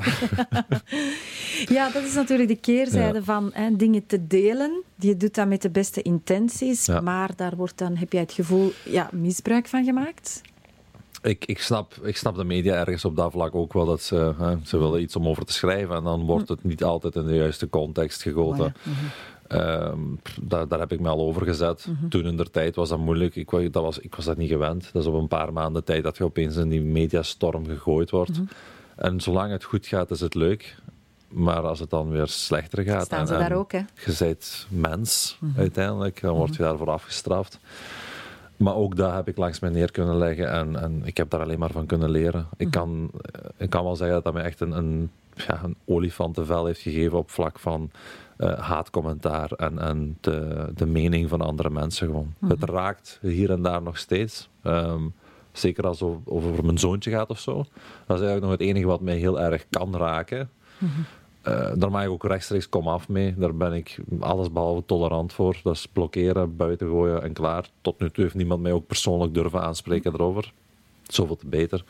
(laughs) ja, dat is natuurlijk de keerzijde ja. van hè, dingen te delen. Je doet dat met de beste intenties, ja. maar daar wordt dan, heb jij het gevoel, ja, misbruik van gemaakt? Ik, ik, snap, ik snap de media ergens op dat vlak ook wel dat ze, hè, ze willen iets om over te schrijven en dan wordt het niet altijd in de juiste context gegoten. Oh ja. -hmm. um, daar, daar heb ik me al over gezet. Mhm. Toen in der tijd was dat moeilijk. Ik, dat was, ik was dat niet gewend. Dat is op een paar maanden tijd dat je opeens in die mediastorm gegooid wordt. Mhm. En zolang het goed gaat, is het leuk. Maar als het dan weer slechter gaat. Staan ze en, daar ook, hè? Je bent mens Mhm. uiteindelijk, dan word je daarvoor afgestraft. Maar ook dat heb ik langs mij neer kunnen leggen en, en ik heb daar alleen maar van kunnen leren. Ik, Mhm. kan, ik kan wel zeggen dat dat mij echt een, een, ja, een olifantenvel heeft gegeven op vlak van eh, haatcommentaar en, en de, de mening van andere mensen gewoon. Mhm. Het raakt hier en daar nog steeds. Ehm, zeker als het over, over mijn zoontje gaat of zo. Dat is eigenlijk nog het enige wat mij heel erg kan raken. Mhm. Eh, daar mag ik ook rechtstreeks kom af mee. Daar ben ik allesbehalve tolerant voor. Dat is blokkeren, buiten gooien en klaar. Tot nu toe heeft niemand mij ook persoonlijk durven aanspreken erover. Zoveel te beter.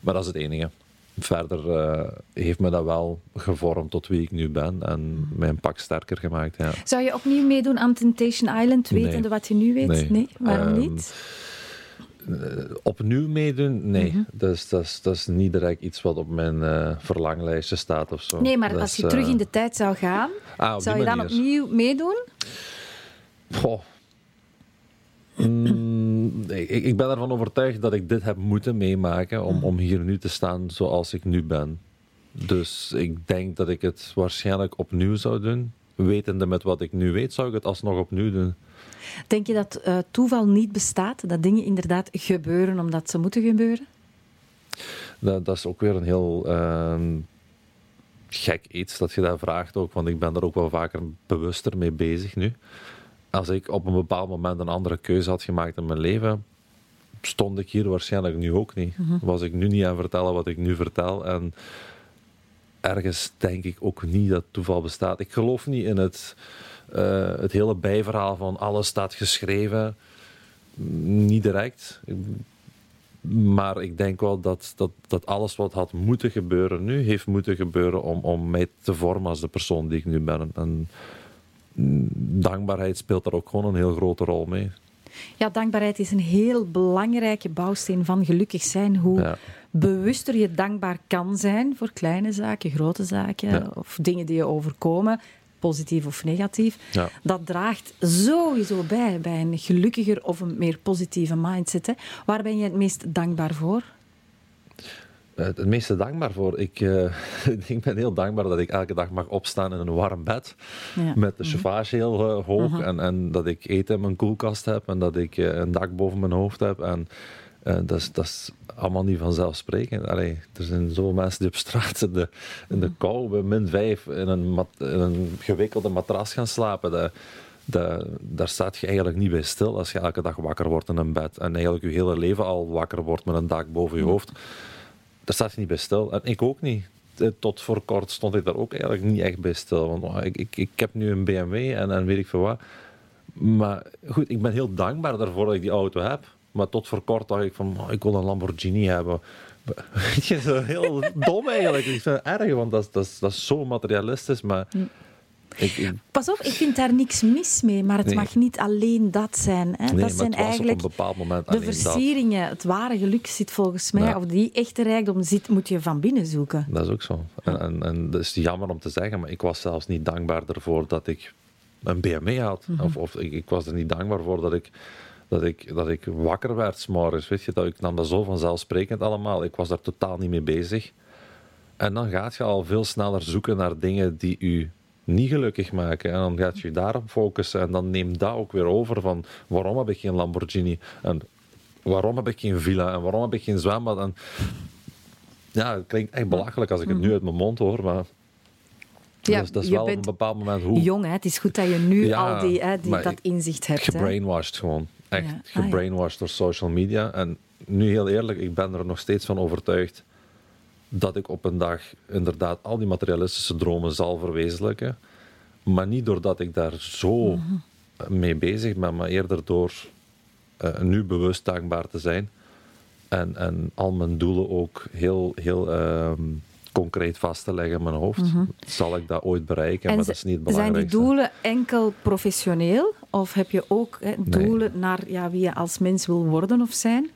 Maar dat is het enige. Verder eh, heeft me dat wel gevormd tot wie ik nu ben en mij een pak sterker gemaakt. Ja. Zou je opnieuw meedoen aan Temptation Island, wetende Nee. wat je nu weet? Nee. Waarom Ehm, niet? Eh, opnieuw meedoen? Nee. Mhm. dat, is, dat, is, dat is niet direct iets wat op mijn eh, verlanglijstje staat of zo. Nee, maar Dat als is, je terug eh, in de tijd zou gaan, ah, zou je dan opnieuw meedoen? Goh. Mm, ik, ik ben ervan overtuigd dat ik dit heb moeten meemaken om, om hier nu te staan zoals ik nu ben. Dus ik denk dat ik het waarschijnlijk opnieuw zou doen. Wetende met wat ik nu weet, zou ik het alsnog opnieuw doen. Denk je dat eh, toeval niet bestaat? Dat dingen inderdaad gebeuren omdat ze moeten gebeuren? Dat, dat is ook weer een heel ehm, gek iets dat je dat vraagt ook, want ik ben er ook wel vaker bewuster mee bezig nu. Als ik op een bepaald moment een andere keuze had gemaakt in mijn leven, stond ik hier waarschijnlijk nu ook niet. Was ik nu niet aan het vertellen wat ik nu vertel. En ergens denk ik ook niet dat toeval bestaat. Ik geloof niet in het, het hele bijverhaal van alles staat geschreven. Niet direct. Maar ik denk wel dat, dat, dat alles wat had moeten gebeuren nu, heeft moeten gebeuren om, om mij te vormen als de persoon die ik nu ben. En dankbaarheid speelt daar ook gewoon een heel grote rol mee. Ja, dankbaarheid is een heel belangrijke bouwsteen van gelukkig zijn. Hoe Ja. bewuster je dankbaar kan zijn voor kleine zaken, grote zaken Ja. of dingen die je overkomen, positief of negatief. Ja. Dat draagt sowieso bij bij een gelukkiger of een meer positieve mindset. Hè. Waar ben je het meest dankbaar voor? Eh, Het meeste dankbaar voor. Ik, eh, (laughs) ik ben heel dankbaar dat ik elke dag mag opstaan in een warm bed. Ja. Met de chauffage heel eh, hoog. en, en dat ik eten in mijn koelkast heb. En dat ik een dak boven mijn hoofd heb. En eh, dat, is, dat is allemaal niet vanzelfsprekend. Allee, er zijn zoveel mensen die op straat in de, in de kou bij min 5 in een, mat, in een gewikkelde matras gaan slapen. Dat, dat, daar staat je eigenlijk niet bij stil als je elke dag wakker wordt in een bed. En eigenlijk je hele leven al wakker wordt met een dak boven je hoofd. Daar staat je niet bij stil. En ik ook niet. Eh, Tot voor kort stond ik daar ook eigenlijk niet echt bij stil. Want oh, ik, ik, ik heb nu een BMW en, en weet ik veel wat. Maar goed, ik ben heel dankbaar daarvoor dat ik die auto heb. Maar tot voor kort dacht ik van, ik wil een Lamborghini hebben. (laughs) Weet je, zo heel dom eigenlijk. Ik vind het erg, want dat, is- dat, dat is zo materialistisch. Maar ik, ik, Pas op, ik vind daar niks mis mee, maar het Nee. mag niet alleen dat zijn. Hè. nee, dat zijn eigenlijk de dat. versieringen. Het ware geluk zit volgens mij, Ja. of die echte rijkdom zit, moet je van binnen zoeken. Dat is ook zo. En, en, en dat is jammer om te zeggen, maar ik was zelfs niet dankbaar ervoor dat ik een BMW had. Of, of ik, ik was er niet dankbaar voor dat ik, dat ik, dat ik wakker werd s'morgens. Weet je, dat ik nam dat zo vanzelfsprekend allemaal. Ik was daar totaal niet mee bezig. En dan gaat je al veel sneller zoeken naar dingen die u niet gelukkig maken. En dan gaat je daarop focussen. En dan neemt dat ook weer over van waarom heb ik geen Lamborghini? En waarom heb ik geen villa? En waarom heb ik geen zwembad? En ja, het klinkt echt belachelijk als ik het nu uit mijn mond hoor, maar Ja, dat is, dat is je wel op een bent bepaald moment hoe Jong, hè? het is goed dat je nu Ja, al die, hè, die, dat inzicht hebt. Hè? gebrainwashed gewoon. Echt ah, gebrainwashed door social media. En nu heel eerlijk, ik ben er nog steeds van overtuigd dat ik op een dag inderdaad al die materialistische dromen zal verwezenlijken. Maar niet doordat ik daar zo mhm. mee bezig ben, maar eerder door uh, nu bewust dankbaar te zijn. En, en al mijn doelen ook heel, heel ehm, concreet vast te leggen in mijn hoofd. Mhm. Zal ik dat ooit bereiken? En maar dat is niet het Zijn die doelen enkel professioneel? Of heb je ook doelen naar ja, wie je als mens wil worden of zijn?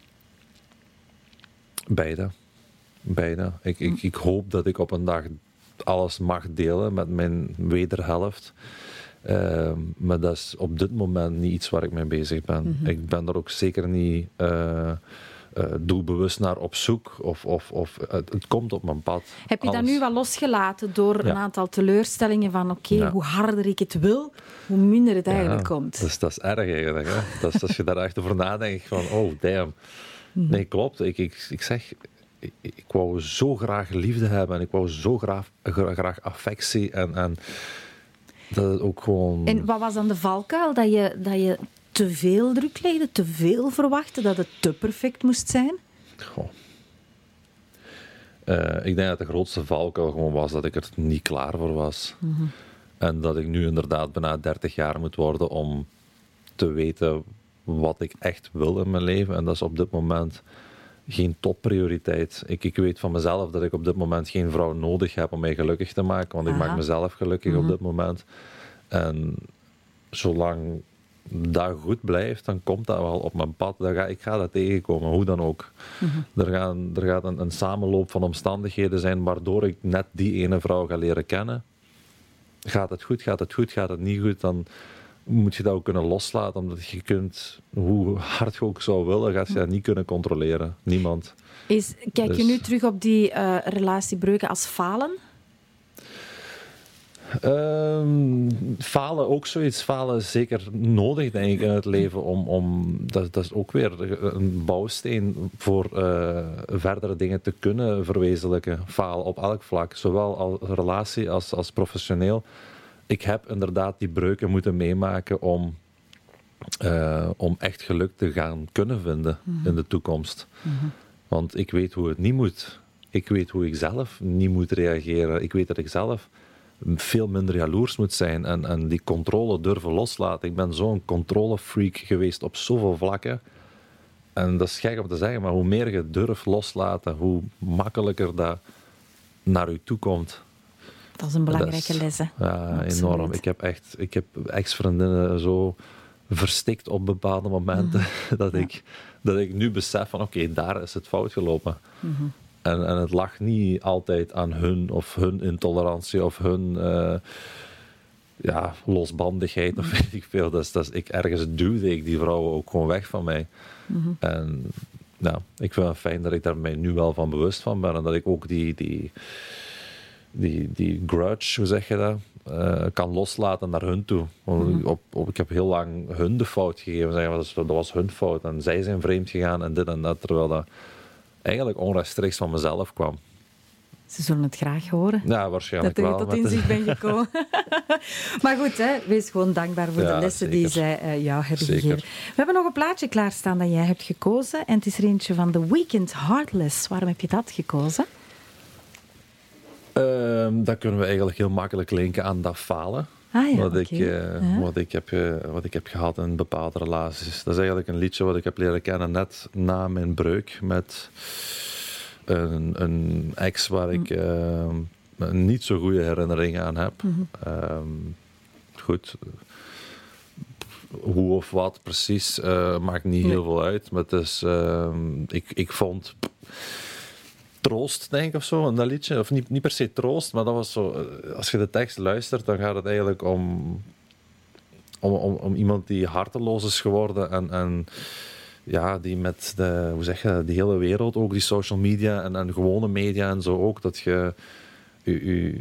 Beide. Beide. Ik, ik, ik hoop dat ik op een dag alles mag delen met mijn wederhelft. Uh, maar dat is op dit moment niet iets waar ik mee bezig ben. Mhm. Ik ben er ook zeker niet uh, doelbewust naar op zoek. Of, of, of het, komt op mijn pad. Heb je dat nu wel losgelaten door een aantal teleurstellingen van oké, hoe harder ik het wil, hoe minder het eigenlijk komt? Dus dat is erg eigenlijk. Hè? dat is, als je daar echt over nadenkt van oh damn. Mhm. Nee, klopt. Ik, ik, ik zeg, ik, ik, wou zo graag liefde hebben en ik wou zo graag, graag affectie en, en dat het ook gewoon... En wat was dan de valkuil? Dat je, dat je te veel druk legde, te veel verwachtte, dat het te perfect moest zijn? Goh. Uh, ik denk dat de grootste valkuil gewoon was dat ik er niet klaar voor was. Mhm. En dat ik nu inderdaad bijna 30 jaar moet worden om te weten wat ik echt wil in mijn leven. En dat is op dit moment geen topprioriteit. Ik, ik weet van mezelf dat ik op dit moment geen vrouw nodig heb om mij gelukkig te maken, want ik maak mezelf gelukkig op mhm. dit moment. En zolang dat goed blijft, dan komt dat wel op mijn pad. Dan ga, ik ga dat tegenkomen, hoe dan ook. Mhm. Er, gaan, er gaat een, een samenloop van omstandigheden zijn waardoor ik net die ene vrouw ga leren kennen. Gaat het goed, gaat het goed, gaat het niet goed, dan moet je dat ook kunnen loslaten. Omdat je kunt, hoe hard je ook zou willen, gaat je dat niet kunnen controleren. Niemand. Is, kijk je dus- nu terug op die uh, relatiebreuken als falen? Um, falen ook zoiets. Falen is zeker nodig, denk ik, in het leven. Om, om, dat, dat is ook weer een bouwsteen voor uh, verdere dingen te kunnen verwezenlijken. Falen op elk vlak, zowel als relatie als, als professioneel ik heb inderdaad die breuken moeten meemaken om, uh, om echt geluk te gaan kunnen vinden mhm. in de toekomst. Mhm. Want ik weet hoe het niet moet. Ik weet hoe ik zelf niet moet reageren. Ik weet dat ik zelf veel minder jaloers moet zijn en, en die controle durven loslaten. Ik ben zo'n controlefreak geweest op zoveel vlakken. En dat is gek om te zeggen, maar hoe meer je durft loslaten, hoe makkelijker dat naar je toe komt. Dat is een belangrijke les. Ja, enorm. Ik heb echt ik heb ex-vriendinnen zo verstikt op bepaalde momenten mhm. (laughs) dat, ik, dat ik nu besef van oké, daar is het fout gelopen. Mhm. En, en het lag niet altijd aan hun of hun intolerantie of hun uh, ja, losbandigheid of (laughs) weet ik veel. Dus, dat ik, ergens duwde ik die vrouwen ook gewoon weg van mij. Mhm. En ja, ik vind het fijn dat ik daar mij nu wel van bewust van ben en dat ik ook die, die die, die grudge, hoe zeg je dat, uh, kan loslaten naar hun toe. Mhm. op, op, ik heb heel lang hun de fout gegeven. Zeggen, dat, dat was hun fout en zij zijn vreemd gegaan en dit en dat. Terwijl dat eigenlijk onrechtstreeks van mezelf kwam. Ze zullen het graag horen. Ja, waarschijnlijk dat wel. Dat je tot inzicht bent gekomen. (laughs) maar goed, hè, wees gewoon dankbaar voor de lessen die zij uh, jou hebben gegeven. We hebben nog een plaatje klaarstaan dat jij hebt gekozen. En het is er eentje van The Weekend Heartless. Waarom heb je dat gekozen? Um, dat kunnen we eigenlijk heel makkelijk linken aan dat falen. Ah, ja, wat, ik, uh, wat, ik heb, uh, wat ik heb gehad in bepaalde relaties. Dat is eigenlijk een liedje wat ik heb leren kennen net na mijn breuk met een, een ex waar ik uh, niet zo goede herinneringen aan heb. Mm -hmm. goed, hoe of wat precies maakt niet heel veel uit. Maar het is, ik, ik vond troost, denk ik, of zo, in dat liedje. Of niet, niet per se troost, maar dat was zo... Eh, als je de tekst luistert, dan gaat het eigenlijk om... Om, om, om iemand die harteloos is geworden en... en ja, die met de, hoe zeg je, de hele wereld, ook die social media en, en gewone media en zo ook, dat je je,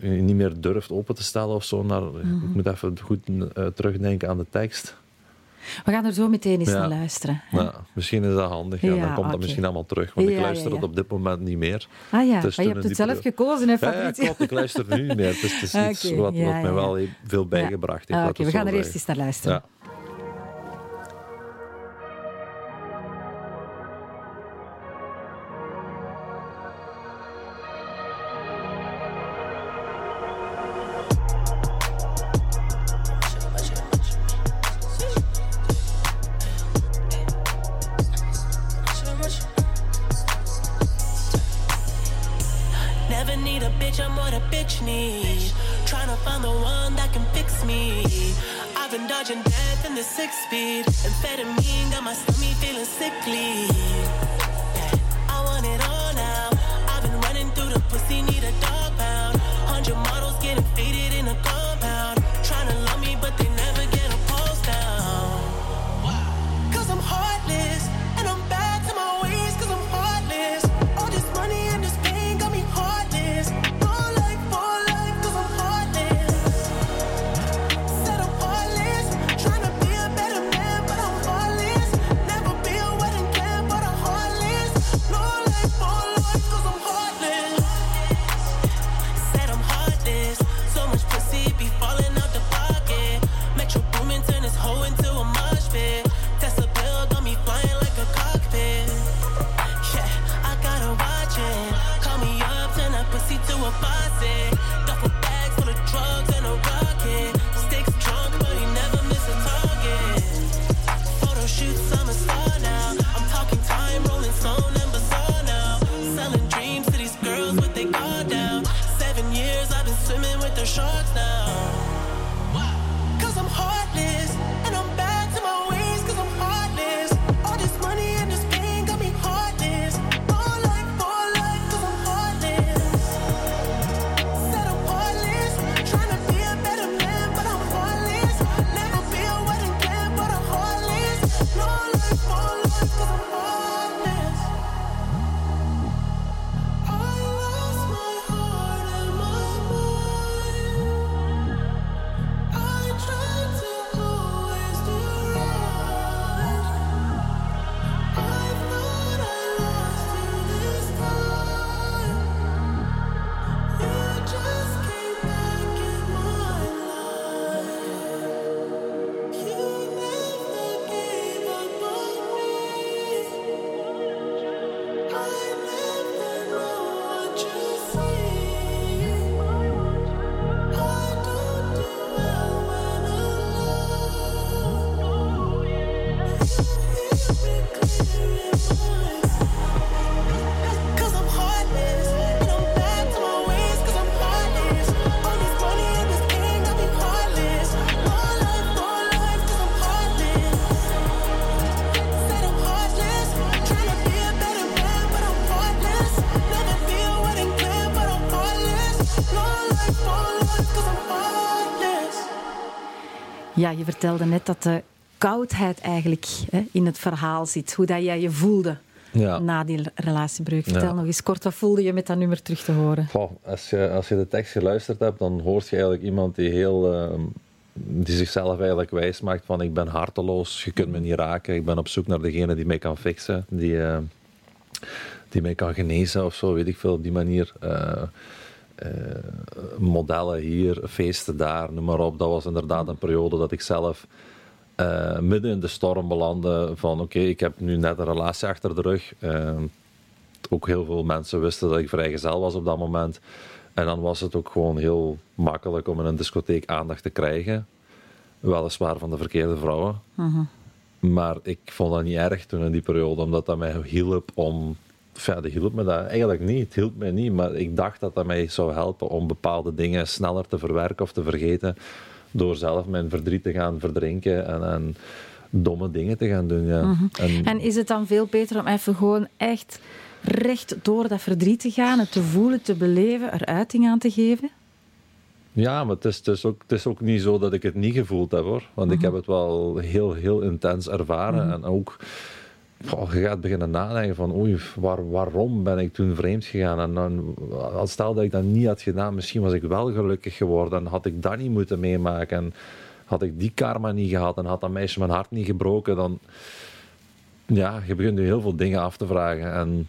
niet meer durft open te stellen of zo. Naar, Ik mhm. moet even goed uh, terugdenken aan de tekst. We gaan er zo meteen eens naar luisteren. Ja, misschien is dat handig. Ja, dan komt dat misschien allemaal terug. Want ik luister het op dit moment niet meer. Ah ja, je hebt het zelf gekozen, hè, Fabrice? Ja, ik luister nu niet meer. Het is, iets (laughs) wat, wat mij wel veel bijgebracht heeft. Ah, oké, we gaan er eerst eens naar luisteren. Ja, je vertelde net dat de koudheid eigenlijk hè, in het verhaal zit. Hoe dat jij je voelde Ja. na die relatiebreuk. Vertel Ja. nog eens kort, wat voelde je met dat nummer terug te horen? Goh, als, je, als je de tekst geluisterd hebt, dan hoort je eigenlijk iemand die heel... ehm, die zichzelf eigenlijk wijs maakt van ik ben harteloos, je kunt me niet raken, ik ben op zoek naar degene die mij kan fixen, die, eh, die mij kan genezen of zo, weet ik veel, op die manier. Eh, modellen hier, feesten daar, noem maar op. Dat was inderdaad een periode dat ik zelf eh, midden in de storm belandde van oké, ik heb nu net een relatie achter de rug. Eh, ook heel veel mensen wisten dat ik vrijgezel was op dat moment. En dan was het ook gewoon heel makkelijk om in een discotheek aandacht te krijgen. Weliswaar van de verkeerde vrouwen. Maar ik vond dat niet erg toen in die periode, omdat dat mij hielp om... Ja, dat hielp me dat eigenlijk niet. Het hielp mij niet, maar ik dacht dat dat mij zou helpen om bepaalde dingen sneller te verwerken of te vergeten. Door zelf mijn verdriet te gaan verdrinken en, en domme dingen te gaan doen. Ja. En- En is het dan veel beter om even gewoon echt recht door dat verdriet te gaan, het te voelen, te beleven, er uiting aan te geven? Ja, maar het is, het, is ook, het is ook niet zo dat ik het niet gevoeld heb hoor. Want ik heb het wel heel, heel intens ervaren. En ook, je gaat beginnen nadenken van oei, waar, waarom ben ik toen vreemd gegaan? En dan, stel dat ik dat niet had gedaan, misschien was ik wel gelukkig geworden. En had ik dat niet moeten meemaken. En had ik die karma niet gehad en had dat meisje mijn hart niet gebroken, dan... Ja, je begint je heel veel dingen af te vragen. En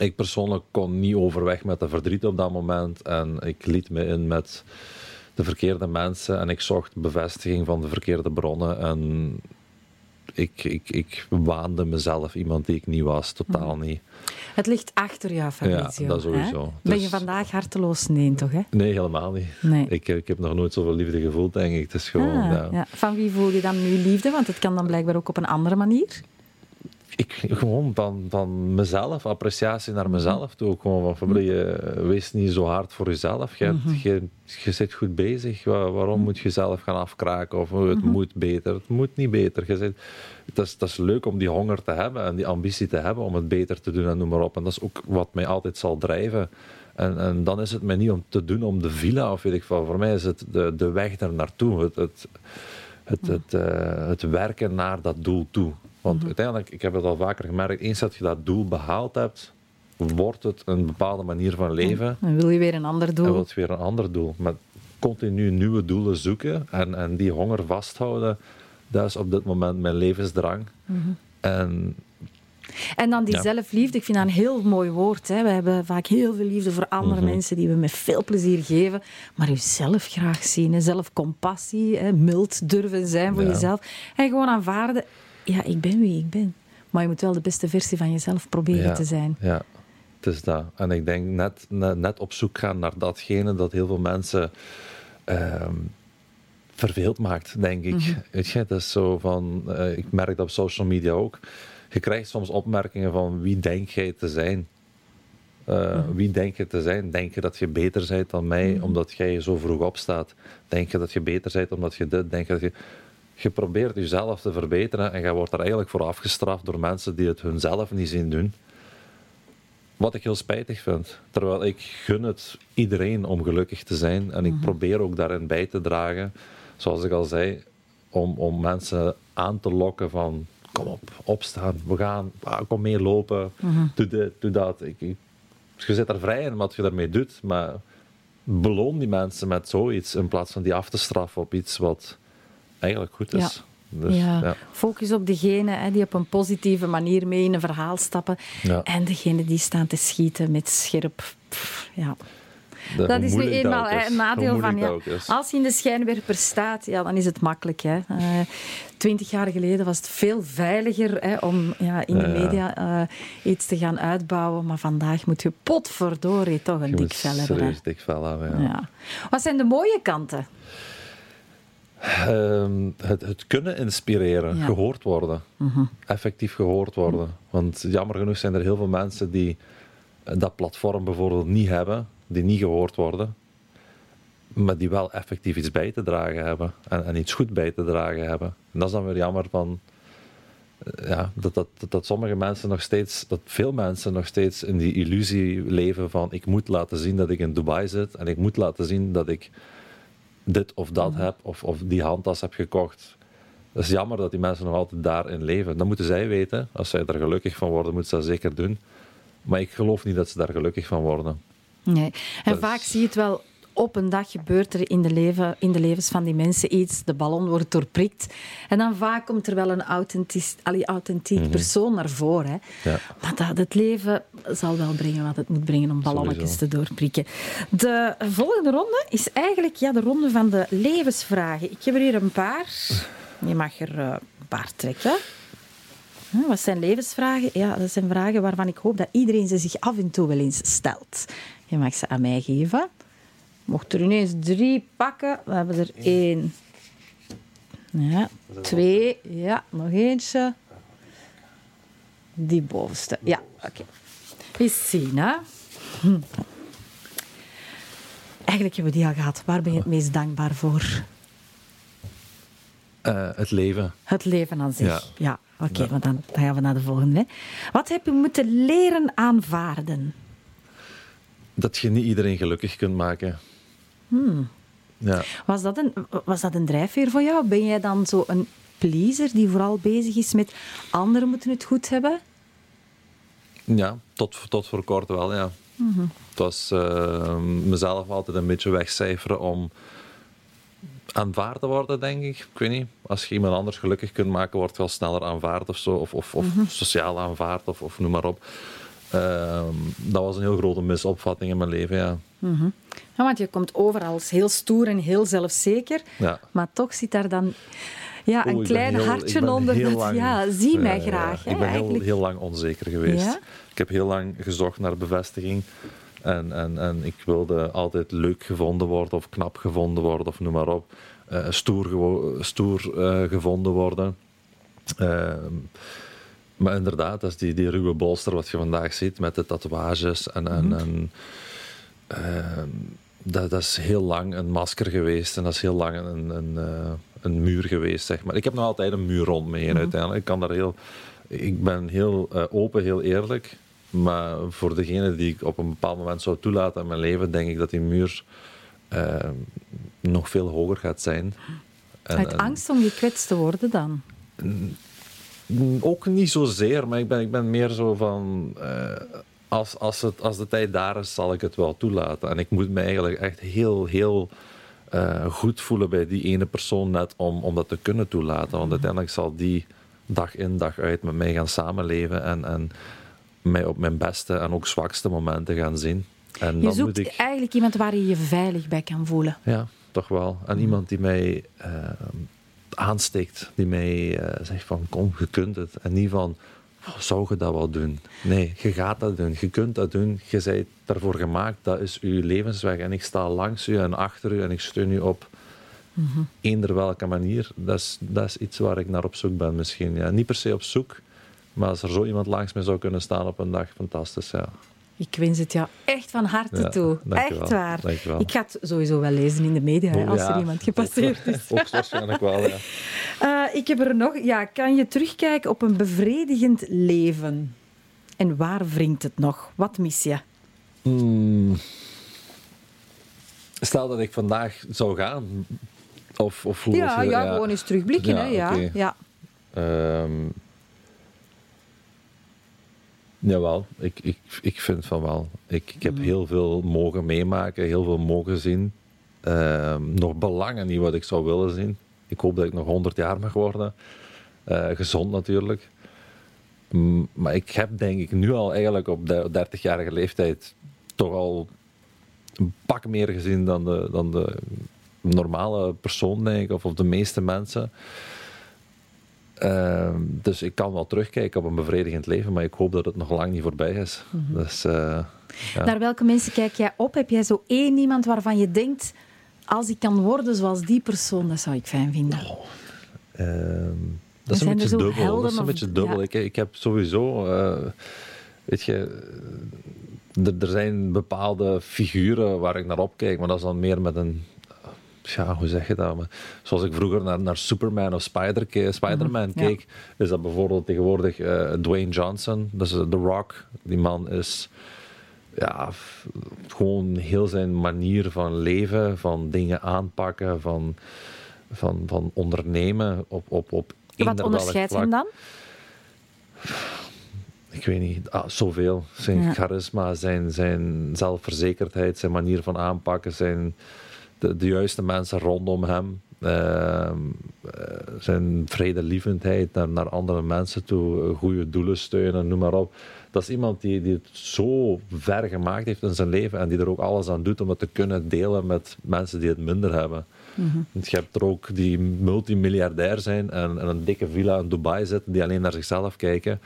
ik persoonlijk kon niet overweg met de verdriet op dat moment. En ik liet me in met de verkeerde mensen. En ik zocht bevestiging van de verkeerde bronnen. En ik, ik, ik waande mezelf iemand die ik niet was. Totaal niet. Het ligt achter jou, Fabrizio. Ja, dat sowieso. Ben je Dus- vandaag harteloos? Nee, toch? Hè? Nee, helemaal niet. Nee. Ik, ik heb nog nooit zoveel liefde gevoeld, denk ik. Het is gewoon... Ah, ja. ja. Van wie voel je dan nu liefde? Want het kan dan blijkbaar ook op een andere manier. Ik, gewoon van, van mezelf, appreciatie naar mezelf toe. Gewoon van, Fabrice, je wees niet zo hard voor jezelf. Je, mm je, je zit goed bezig. waarom moet je jezelf gaan afkraken? Of het moet beter. Het moet niet beter. Je zit, het, is, dat is leuk om die honger te hebben en die ambitie te hebben om het beter te doen en noem maar op. En dat is ook wat mij altijd zal drijven. En, en dan is het mij niet om te doen om de villa of weet ik veel. Voor mij is het de, de weg daar naartoe. Het, het, het, het, uh, het werken naar dat doel toe. Want mhm. uiteindelijk, ik heb het al vaker gemerkt, eens dat je dat doel behaald hebt, wordt het een bepaalde manier van leven. En wil je weer een ander doel. En wil je weer een ander doel. Maar continu nieuwe doelen zoeken en, en die honger vasthouden, dat is op dit moment mijn levensdrang. Mhm. En en dan die zelfliefde, ik vind dat een heel mooi woord. Hè. We hebben vaak heel veel liefde voor andere mhm. mensen die we met veel plezier geven. Maar jezelf graag zien, hè. zelfcompassie, hè. mild durven zijn voor jezelf. En gewoon aanvaarden, ja, ik ben wie ik ben. Maar je moet wel de beste versie van jezelf proberen te zijn. Ja, het is dat. En ik denk net, net, op zoek gaan naar datgene dat heel veel mensen uh, verveeld maakt, denk ik. Mm Weet je, het is zo van, uh, ik merk dat op social media ook. Je krijgt soms opmerkingen van wie denk jij te zijn? Uh, Wie denk je te zijn? Denk je dat je beter bent dan mij mhm. omdat jij zo vroeg opstaat? Denk je dat je beter bent omdat je dit? Denk je dat je je probeert jezelf te verbeteren en je wordt er eigenlijk voor afgestraft door mensen die het hunzelf niet zien doen. Wat ik heel spijtig vind. Terwijl ik gun het iedereen om gelukkig te zijn en ik mhm. probeer ook daarin bij te dragen, zoals ik al zei, om, om mensen aan te lokken van kom op, opstaan, we gaan, ah, kom mee lopen, mhm. doe dit, doe dat. Ik, je zit er vrij in wat je daarmee doet, maar beloon die mensen met zoiets in plaats van die af te straffen op iets wat eigenlijk goed is. Dus, ja. Focus op degene hè, die op een positieve manier mee in een verhaal stappen. En degene die staan te schieten met scherp. ja. Dat, is nu eenmaal een nadeel van ja. Als je in de schijnwerper staat, ja, dan is het makkelijk. Hè. Uh, twintig jaar geleden was het veel veiliger hè, om ja, in de media uh, iets te gaan uitbouwen. Maar vandaag moet je potverdorie toch een dik vel hebben. Serieus dik vel hebben, ja. Wat zijn de mooie kanten? Ehm, het, het, kunnen inspireren, gehoord worden. Mhm. Effectief gehoord worden. Want jammer genoeg zijn er heel veel mensen die dat platform bijvoorbeeld niet hebben, die niet gehoord worden, maar die wel effectief iets bij te dragen hebben en, en iets goed bij te dragen hebben. En dat is dan weer jammer van, eh, ja, dat, dat, dat, sommige mensen nog steeds, dat veel mensen nog steeds in die illusie leven van ik moet laten zien dat ik in Dubai zit en ik moet laten zien dat ik dit of dat mhm. heb, of, of die handtas heb gekocht. Het is jammer dat die mensen nog altijd daarin leven. Dat moeten zij weten. Als zij er gelukkig van worden, moeten ze dat zeker doen. Maar ik geloof niet dat ze daar gelukkig van worden. Nee. En vaak zie je het wel op een dag gebeurt er in de, leven, in de levens van die mensen iets. De ballon wordt doorprikt. En dan vaak komt er wel een authentiek, authentiek mhm. persoon naar voren. Hè. Ja. Maar dat, het leven zal wel brengen wat het moet brengen om ballonnetjes te doorprikken. De volgende ronde is eigenlijk ja, de ronde van de levensvragen. Ik heb er hier een paar. Je mag er uh, een paar trekken. Wat zijn levensvragen? Ja, dat zijn vragen waarvan ik hoop dat iedereen ze zich af en toe wel eens stelt. Je mag ze aan mij geven mocht er ineens drie pakken. We hebben er één. Ja, twee. Ja, nog eentje. Die bovenste. Ja, oké. Okay. Zien, hè. Hm. Eigenlijk hebben we die al gehad. Waar ben je het meest dankbaar voor? Uh, het leven. Het leven aan zich, ja. ja. Oké, okay, ja. dan, dan gaan we naar de volgende. Wat heb je moeten leren aanvaarden? Dat je niet iedereen gelukkig kunt maken. Hmm. Ja. Was, dat een, was dat een drijfveer voor jou? Ben jij dan zo een pleaser die vooral bezig is met anderen moeten het goed hebben? Ja, tot, tot voor kort wel, ja. Mhm. Het was uh, mezelf altijd een beetje wegcijferen om aanvaard te worden, denk ik. Ik weet niet. Als je iemand anders gelukkig kunt maken, wordt wel sneller aanvaard of zo. Of, of, of mhm. sociaal aanvaard, of, of noem maar op. Ehm, dat was een heel grote misopvatting in mijn leven, ja. Mhm. ja. Want je komt overal heel stoer en heel zelfzeker. Ja. Maar toch zit daar dan ja, een klein hartje onder. Dat, ja, zie mij graag. ik ben heel, heel, lang onzeker geweest. Ik heb heel lang gezocht naar bevestiging. En, en, en ik wilde altijd leuk gevonden worden of knap gevonden worden of noem maar op. Uh, stoer, stoer uh, gevonden worden. Uh, Maar inderdaad, dat is die, die ruwe bolster wat je vandaag ziet met de tatoeages. En, en, mhm. en ehm, dat, dat, is heel lang een masker geweest en dat is heel lang een, een, een muur geweest, zeg maar. Ik heb nog altijd een muur rond me heen mhm. uiteindelijk. Ik, kan daar heel, ik ben heel uh, open, heel eerlijk. Maar voor degene die ik op een bepaald moment zou toelaten in mijn leven, denk ik dat die muur uh, nog veel hoger gaat zijn. En, Uit angst om gekwetst te worden dan? Ook niet zozeer, maar ik ben, ik ben meer zo van. Uh, als, als, het, als de tijd daar is, zal ik het wel toelaten. En ik moet me eigenlijk echt heel, heel uh, goed voelen bij die ene persoon net om, om dat te kunnen toelaten. Want mhm. uiteindelijk zal die dag in, dag uit met mij gaan samenleven en, en mij op mijn beste en ook zwakste momenten gaan zien. En je zoekt ik... eigenlijk iemand waar je je veilig bij kan voelen. Ja, toch wel. En iemand die mij uh, aansteekt, die mij uh, zegt van kom, je kunt het. En niet van, oh, zou je dat wel doen? Nee, je gaat dat doen, je kunt dat doen, je bent daarvoor gemaakt, dat is uw levensweg. En ik sta langs u en achter u en ik steun u op mm eender welke manier. Dat is, dat is iets waar ik naar op zoek ben misschien. Ja. Niet per se op zoek, maar als er zo iemand langs me zou kunnen staan op een dag, fantastisch, ja. Ik wens het jou echt van harte toe. Echt waar. Dankjewel. Ik ga het sowieso wel lezen in de media oh, als er iemand gepasseerd is. (laughs) Ook waarschijnlijk wel, ja. Uh, ik heb er nog... Ja, kan je terugkijken op een bevredigend leven? En waar wringt het nog? Wat mis je? Hmm. Stel dat ik vandaag zou gaan. Of, of hoe ja, ja, ja, gewoon eens terugblikken. Ja, hè? ja. Okay. ja. Um, Jawel, ik, ik, ik vind van wel. Ik, ik heb mm. heel veel mogen meemaken, heel veel mogen zien. Ehm, nog belangen niet wat ik zou willen zien. Ik hoop dat ik nog 100 jaar mag worden. Uh, gezond natuurlijk. maar ik heb denk ik nu al eigenlijk op de 30-jarige leeftijd toch al een pak meer gezien dan de, dan de normale persoon, denk ik, of, of de meeste mensen. Ehm, dus ik kan wel terugkijken op een bevredigend leven, maar ik hoop dat het nog lang niet voorbij is. Mhm. dus, uh, ja. Naar welke mensen kijk jij op? Heb jij zo één iemand waarvan je denkt, als ik kan worden zoals die persoon, dat zou ik fijn vinden? Oh, ehm, dat, is een beetje dubbel. dat is een beetje dubbel. Ik, ik, heb sowieso, uh, weet je, er, er zijn bepaalde figuren waar ik naar opkijk, maar dat is dan meer met een ja, hoe zeg je dat? Maar zoals ik vroeger naar, naar Superman of Spider Spider-Man mhm, keek, is dat bijvoorbeeld tegenwoordig uh, Dwayne Johnson, dat is The Rock. Die man is ja, gewoon heel zijn manier van leven, van dingen aanpakken, van, van, van ondernemen op, op, op Wat onderscheidt hem dan? ik weet niet, ah, zoveel. Zijn charisma, zijn, zijn zelfverzekerdheid, zijn manier van aanpakken, zijn de, de juiste mensen rondom hem. Uh, zijn vredelievendheid naar, naar andere mensen toe, goede doelen steunen, noem maar op. Dat is iemand die, die het zo ver gemaakt heeft in zijn leven en die er ook alles aan doet om het te kunnen delen met mensen die het minder hebben. Mm Je hebt er ook die multimiljardair zijn en, en, een dikke villa in Dubai zitten die alleen naar zichzelf kijken.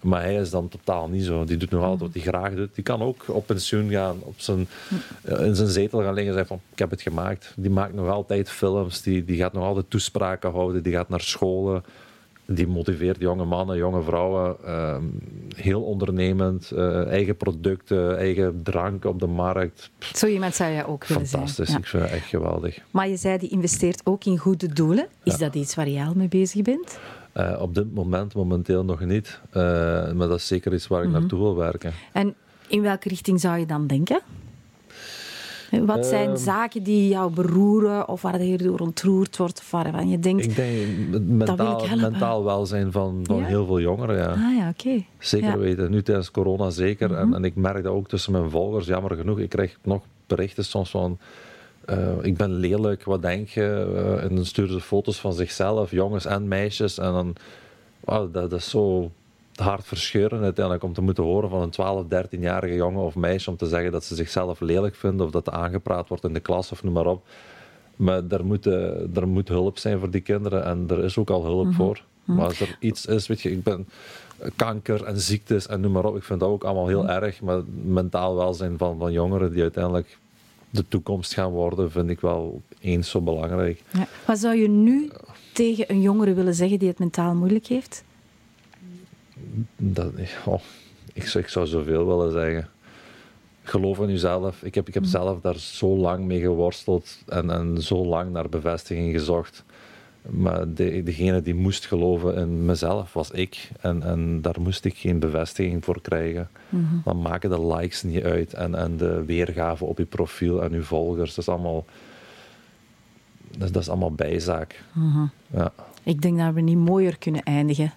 Maar hij is dan totaal niet zo. Die doet nog altijd wat hij graag doet. Die kan ook op pensioen gaan, op zijn, eh, in zijn zetel gaan liggen en zeggen van ik heb het gemaakt. Die maakt nog altijd films, die, die gaat nog altijd toespraken houden, die gaat naar scholen. Die motiveert jonge mannen, jonge vrouwen. Ehm, heel ondernemend. Uh, eigen producten, eigen drank op de markt. Zo iemand zou jij ook willen zijn. Fantastisch, ik vind het echt geweldig. Maar je zei, die investeert ook in goede doelen. Is dat iets waar jij al mee bezig bent? Uh, op dit moment momenteel nog niet. Uh, maar dat is zeker iets waar ik mm naartoe wil werken. En in welke richting zou je dan denken? Wat zijn ehm, zaken die jou beroeren of waar je door ontroerd wordt of waarvan je denkt... Ik denk mentaal, mentaal welzijn van, van heel veel jongeren, ja. Ah ja, oké. Zeker weten. Nu tijdens corona zeker. en, mhm. en, ik merk dat ook tussen mijn volgers, jammer genoeg. Ik krijg nog berichten soms van uh, ik ben lelijk, wat denk je? Uh, en dan sturen ze foto's van zichzelf, jongens en meisjes. En dan, wow, dat, dat, is zo hartverscheurend uiteindelijk om te moeten horen van een 12, 13-jarige jongen of meisje om te zeggen dat ze zichzelf lelijk vinden of dat aangepraat wordt in de klas of noem maar op. Maar er moet, er moet hulp zijn voor die kinderen en er is ook al hulp mhm. voor. Mhm. Maar als er iets is, weet je, ik ben kanker en ziektes en noem maar op, ik vind dat ook allemaal heel mhm. erg. Maar mentaal welzijn van, van jongeren die uiteindelijk de toekomst gaan worden, vind ik wel eens zo belangrijk. Ja. Wat zou je nu tegen een jongere willen zeggen die het mentaal moeilijk heeft? Dat, oh, ik, zou, ik zou zoveel willen zeggen. Geloof in jezelf. Ik heb, ik heb mm. zelf daar zo lang mee geworsteld en, en zo lang naar bevestiging gezocht. Maar de, degene die moest geloven in mezelf was ik. En, en daar moest ik geen bevestiging voor krijgen. Mm Dan maken de likes niet uit en, en de weergave op je profiel en je volgers. Dat is allemaal, dat, dat is allemaal bijzaak. Mhm. ja. Ik denk dat we niet mooier kunnen eindigen.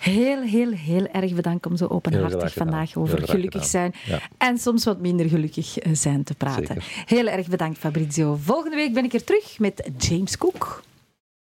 Heel, heel, heel erg bedankt om zo openhartig vandaag over gelukkig zijn en soms wat minder gelukkig eh, zijn te praten. Heel erg bedankt, Fabrizio. Volgende week ben ik er terug met James Cook.